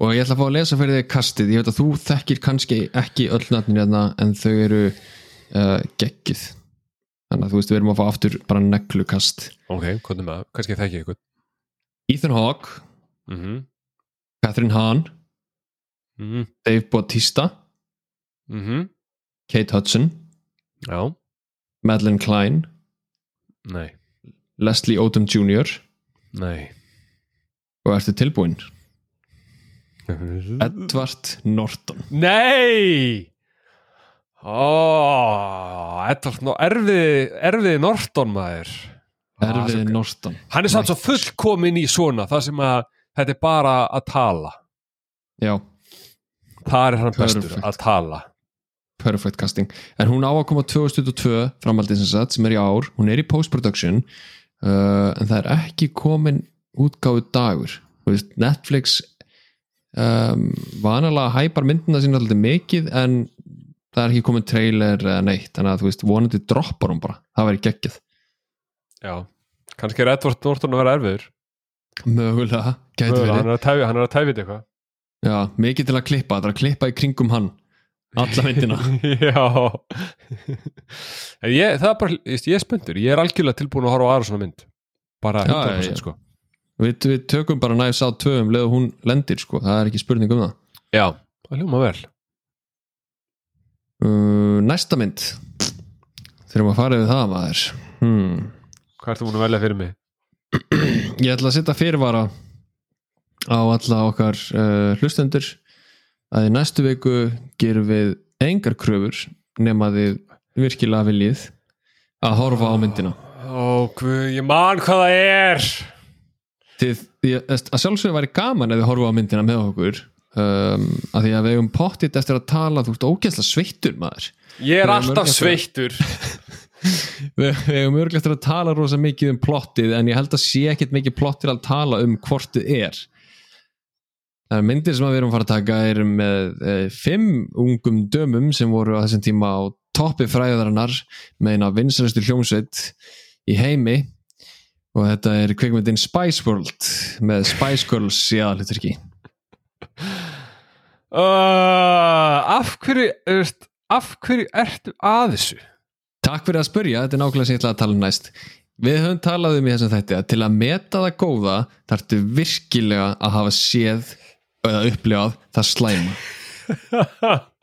og ég ætla að fá að lesa fyrir þig kastið, ég veit að þú þekkir kannski ekki öll nöfnin hérna en þau eru uh, geggjuð. Þannig að þú veist við erum að fá aftur bara neglukast. Ok, hvað er með það? Kannski þekki ég eitthvað Ethan Hawke, mm -hmm. Catherine Hahn. Mm -hmm. Dave Bautista, Kate Hudson. Já, Madeleine Klein. Nei, Leslie Odom Jr. nei. Og ertu tilbúin Edward Norton. Nei! Ó, Edvard, no, erfiði, erfiði Norton maður. Á, Erfiði Norton. Hann er samt svo fullkomin í svona það sem að þetta er bara að tala. Já, Það er hann bestur Perfect. að tala perfect casting. En hún á að koma 2022 framhaldið sem sagt sem er í ár, hún er í post-production uh, en það er ekki komin útgáfu dagur. Veist, Netflix um, vanalega hæpar myndina sína alltaf mikið en það er ekki komin trailer eða neitt, þannig að þú veist, vonandi droppar hún bara, það væri geggjað. Já, kannski er Edvard Norton að vera erfiður. Mögulega, gæti verið. Hann er að tæfi, hann að tæfi þetta eitthvað. Já, mikið til að klippa, það er að klippa í kringum hann alla myndina. Já. Ég, það er bara, ég, ég er spöndur Ég er algjörlega tilbúin að horfa á aðra svona mynd. Bara Já, 100% já, já. sko. Við, við tökum bara næfs á tvöum leðu hún lendir sko, það er ekki spurning um það. Já, það hljóma vel. Uh, næsta mynd. Þurfum að fara yfir það maður. Hmm. Hvað ertu múin að velja fyrir mig? ég ætla að setja fyrirvara á alla okkar uh, hlustendur að í næstu viku gerum við engar kröfur nema þið virkilega viljið að horfa á myndina. Ó, guð, ég man hvað það er. Þið, ég, að sjálfsögðu væri gaman ef þið horfa á myndina með okkur um, að því að við hefum pottit eftir að tala þú ert ógeðslega sveittur maður. Ég er alltaf sveittur. Við, hefum örglega eftir að tala rosa mikið um plottið en ég held að sé ekkit mikið plott til að tala um hvort þið er Það er myndir sem við erum fara að taka er með e, fimm ungum dömum sem voru á þessum tíma á toppi fræðarinnar með eina vinsræstu hljómsveit í heimi. Og þetta er kvikmyndin Spice World með Spice Girls í aðalutverki uh, Af hverju veist, Af hverju ertu að þessu? Takk fyrir að spyrja, þetta er nákvæmlega sem ég ætla að tala um næst. Við höfum talað um í þessum þætti að til að meta það góða þarftu virkilega að hafa séð eða upplifað það slæma.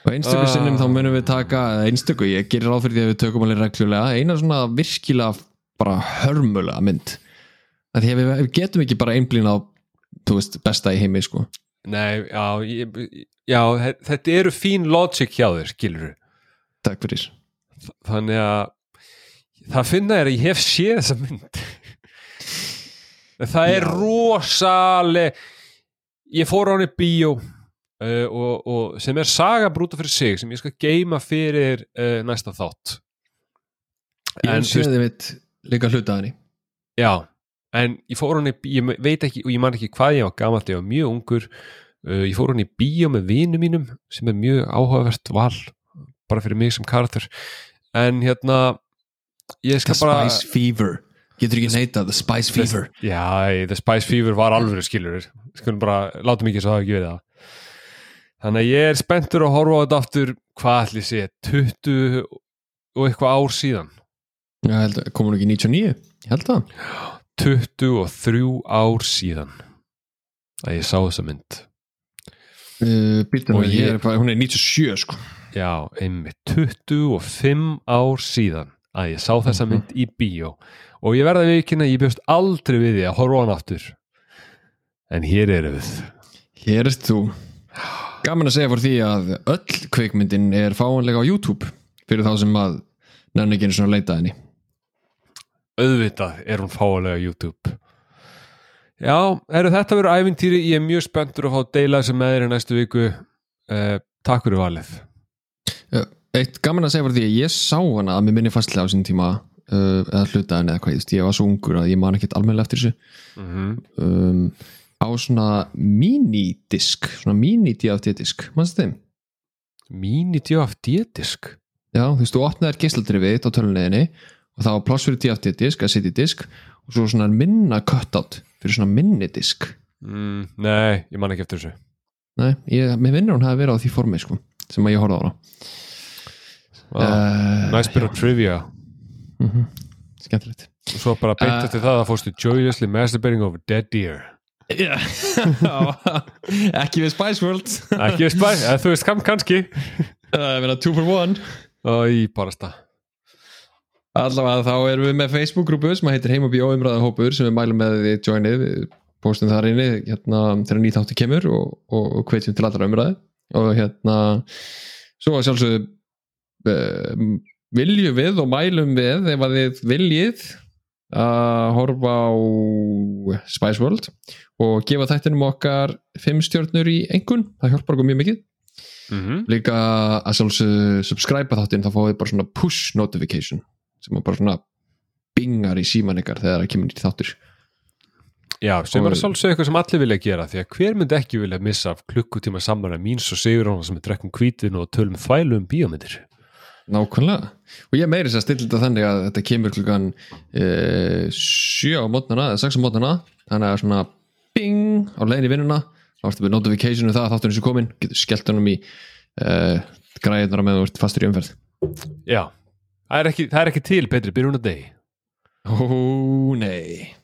Og einstöku Ah. sinnum þá munum við taka einstöku, ég gerir ráð fyrir því að við tökum alveg reglulega, eina svona virkilega bara hörmulega mynd. Að því að við, við getum ekki bara einblýna á þú veist, besta í heimi sko. Nei, já, ég, já þe- þetta eru fín logic hjá þér, skilur Takk fyrir. Þannig að það finna er að ég hef séð þessa mynd Það er Já. rosaleg Ég fór á henni í bíó uh, og, og sem er saga brúta fyrir sig sem ég skal geima fyrir uh, næsta þátt. Ég En, veist- séð þið mitt líka hluta henni. Já, en ég fór í bíó, ég veit ekki og ég man ekki hvað ég var gamalt, ég var mjög ungur uh, ég fór hann í bíó með vinum mínum sem er mjög áhugavert val bara fyrir mig sem karakter. En hérna ég skal bara Spice Fever Getur ekki neita The Spice Fever. Já, The Spice Fever var alveg skilur skulum bara, látum ekki svo það ekki við það. Þannig að ég er spenntur að horfa á þetta aftur, hvað ætli sé 20 og eitthvað ár síðan. Já, held að komur ekki 99 Ég held það. 23 ár síðan að ég sá þessa mynd. Uh, Býtum við, ég- er hún er 97 sko. Já, einmitt. 25 ár síðan að ég sá þessa Mhm. mynd í bíó og ég verða við ekki að ég bjóst aldrei við því að horfa hann aftur. En hér erum við. Hér erst þú. Gaman að segja fyrir því að öll kveikmyndin er fáanlega á YouTube fyrir þá sem að nefn ekki einu svona leita að henni. Auðvitað er hún fáalega á YouTube. Já, eru þetta verið æfintýri, ég er mjög spenntur að fá að deila þessu með þér í næstu viku. Eh, Takk fyrir valið. Eitt gaman að segja fyrir því að ég sá hana að mér minni fastlega á sín tíma. uh, eða hluta henni eða hvað, ég ég var svo ungur að ég man ekkert almennilega eftir þessu. Mm um, á svona minidisk svona mini-DFT-disk mannstu þeim? Mini-DFD-disk Já, þú veist, þú opnaðir geisladrifið á töluleginni og það var pláss fyrir DFT-disk að setja í disk og svo svona minna cutout fyrir svona minni-disk mm, Nei, ég man ekki eftir þessu. Nei, ég, mér vinnur hún hafi verið á því formi sko, sem að ég horfði á hana. Ah, uh, Næst byrja trivia mm Skemmtilegt. Og svo bara beint Eh, eftir það að fórstu joyously masturbating over dead deer. Já, ekki við Spice World. Ekki bæ, eða þú veist kam kannski. Það meina two for one. Og í barasta. Allavega þá erum við með Facebook-grúpu sem heitir Heim og Bjó umræða hópur sem við mælum með því joinið, við postum þar inni hérna þegar nýtt áttu kemur og, og, og hvetjum til allra umræði og hérna svo að sjálfsögðu uh, viljum við og mælum við ef að þið viljið að horfa á Spice World og gefa þættinum okkar fimm stjórnur í engun, það hjálpar okkur mjög mikið. Mm -hmm. líka að sjálfsögðu subscribe þáttinn þá fáið bara svona push notification sem bara svona bingar í síman ykkar þegar það kemur nýtt þáttur. Já, sem er Og- að svolítið eitthvað sem allir vilja gera því að hver myndi ekki vilja missa klukkutíma saman að míns og sigur hún sem er drekkum kvítin og tölum þvælu um bíómyndir nákvæmlega. Og ég meiri þess að stilla þetta þannig að þetta kemur klukkan e, sjö á mótnana eða sex á mótnana þannig að svona bing á leiðin í vinnuna. Þá ertu með notificationu það að þátturinn sem komin getur skellt honum í uh, græðnar með þú ert fastur í umferð. Já, það er ekki, það er ekki til betri byrjun að degi Ó nei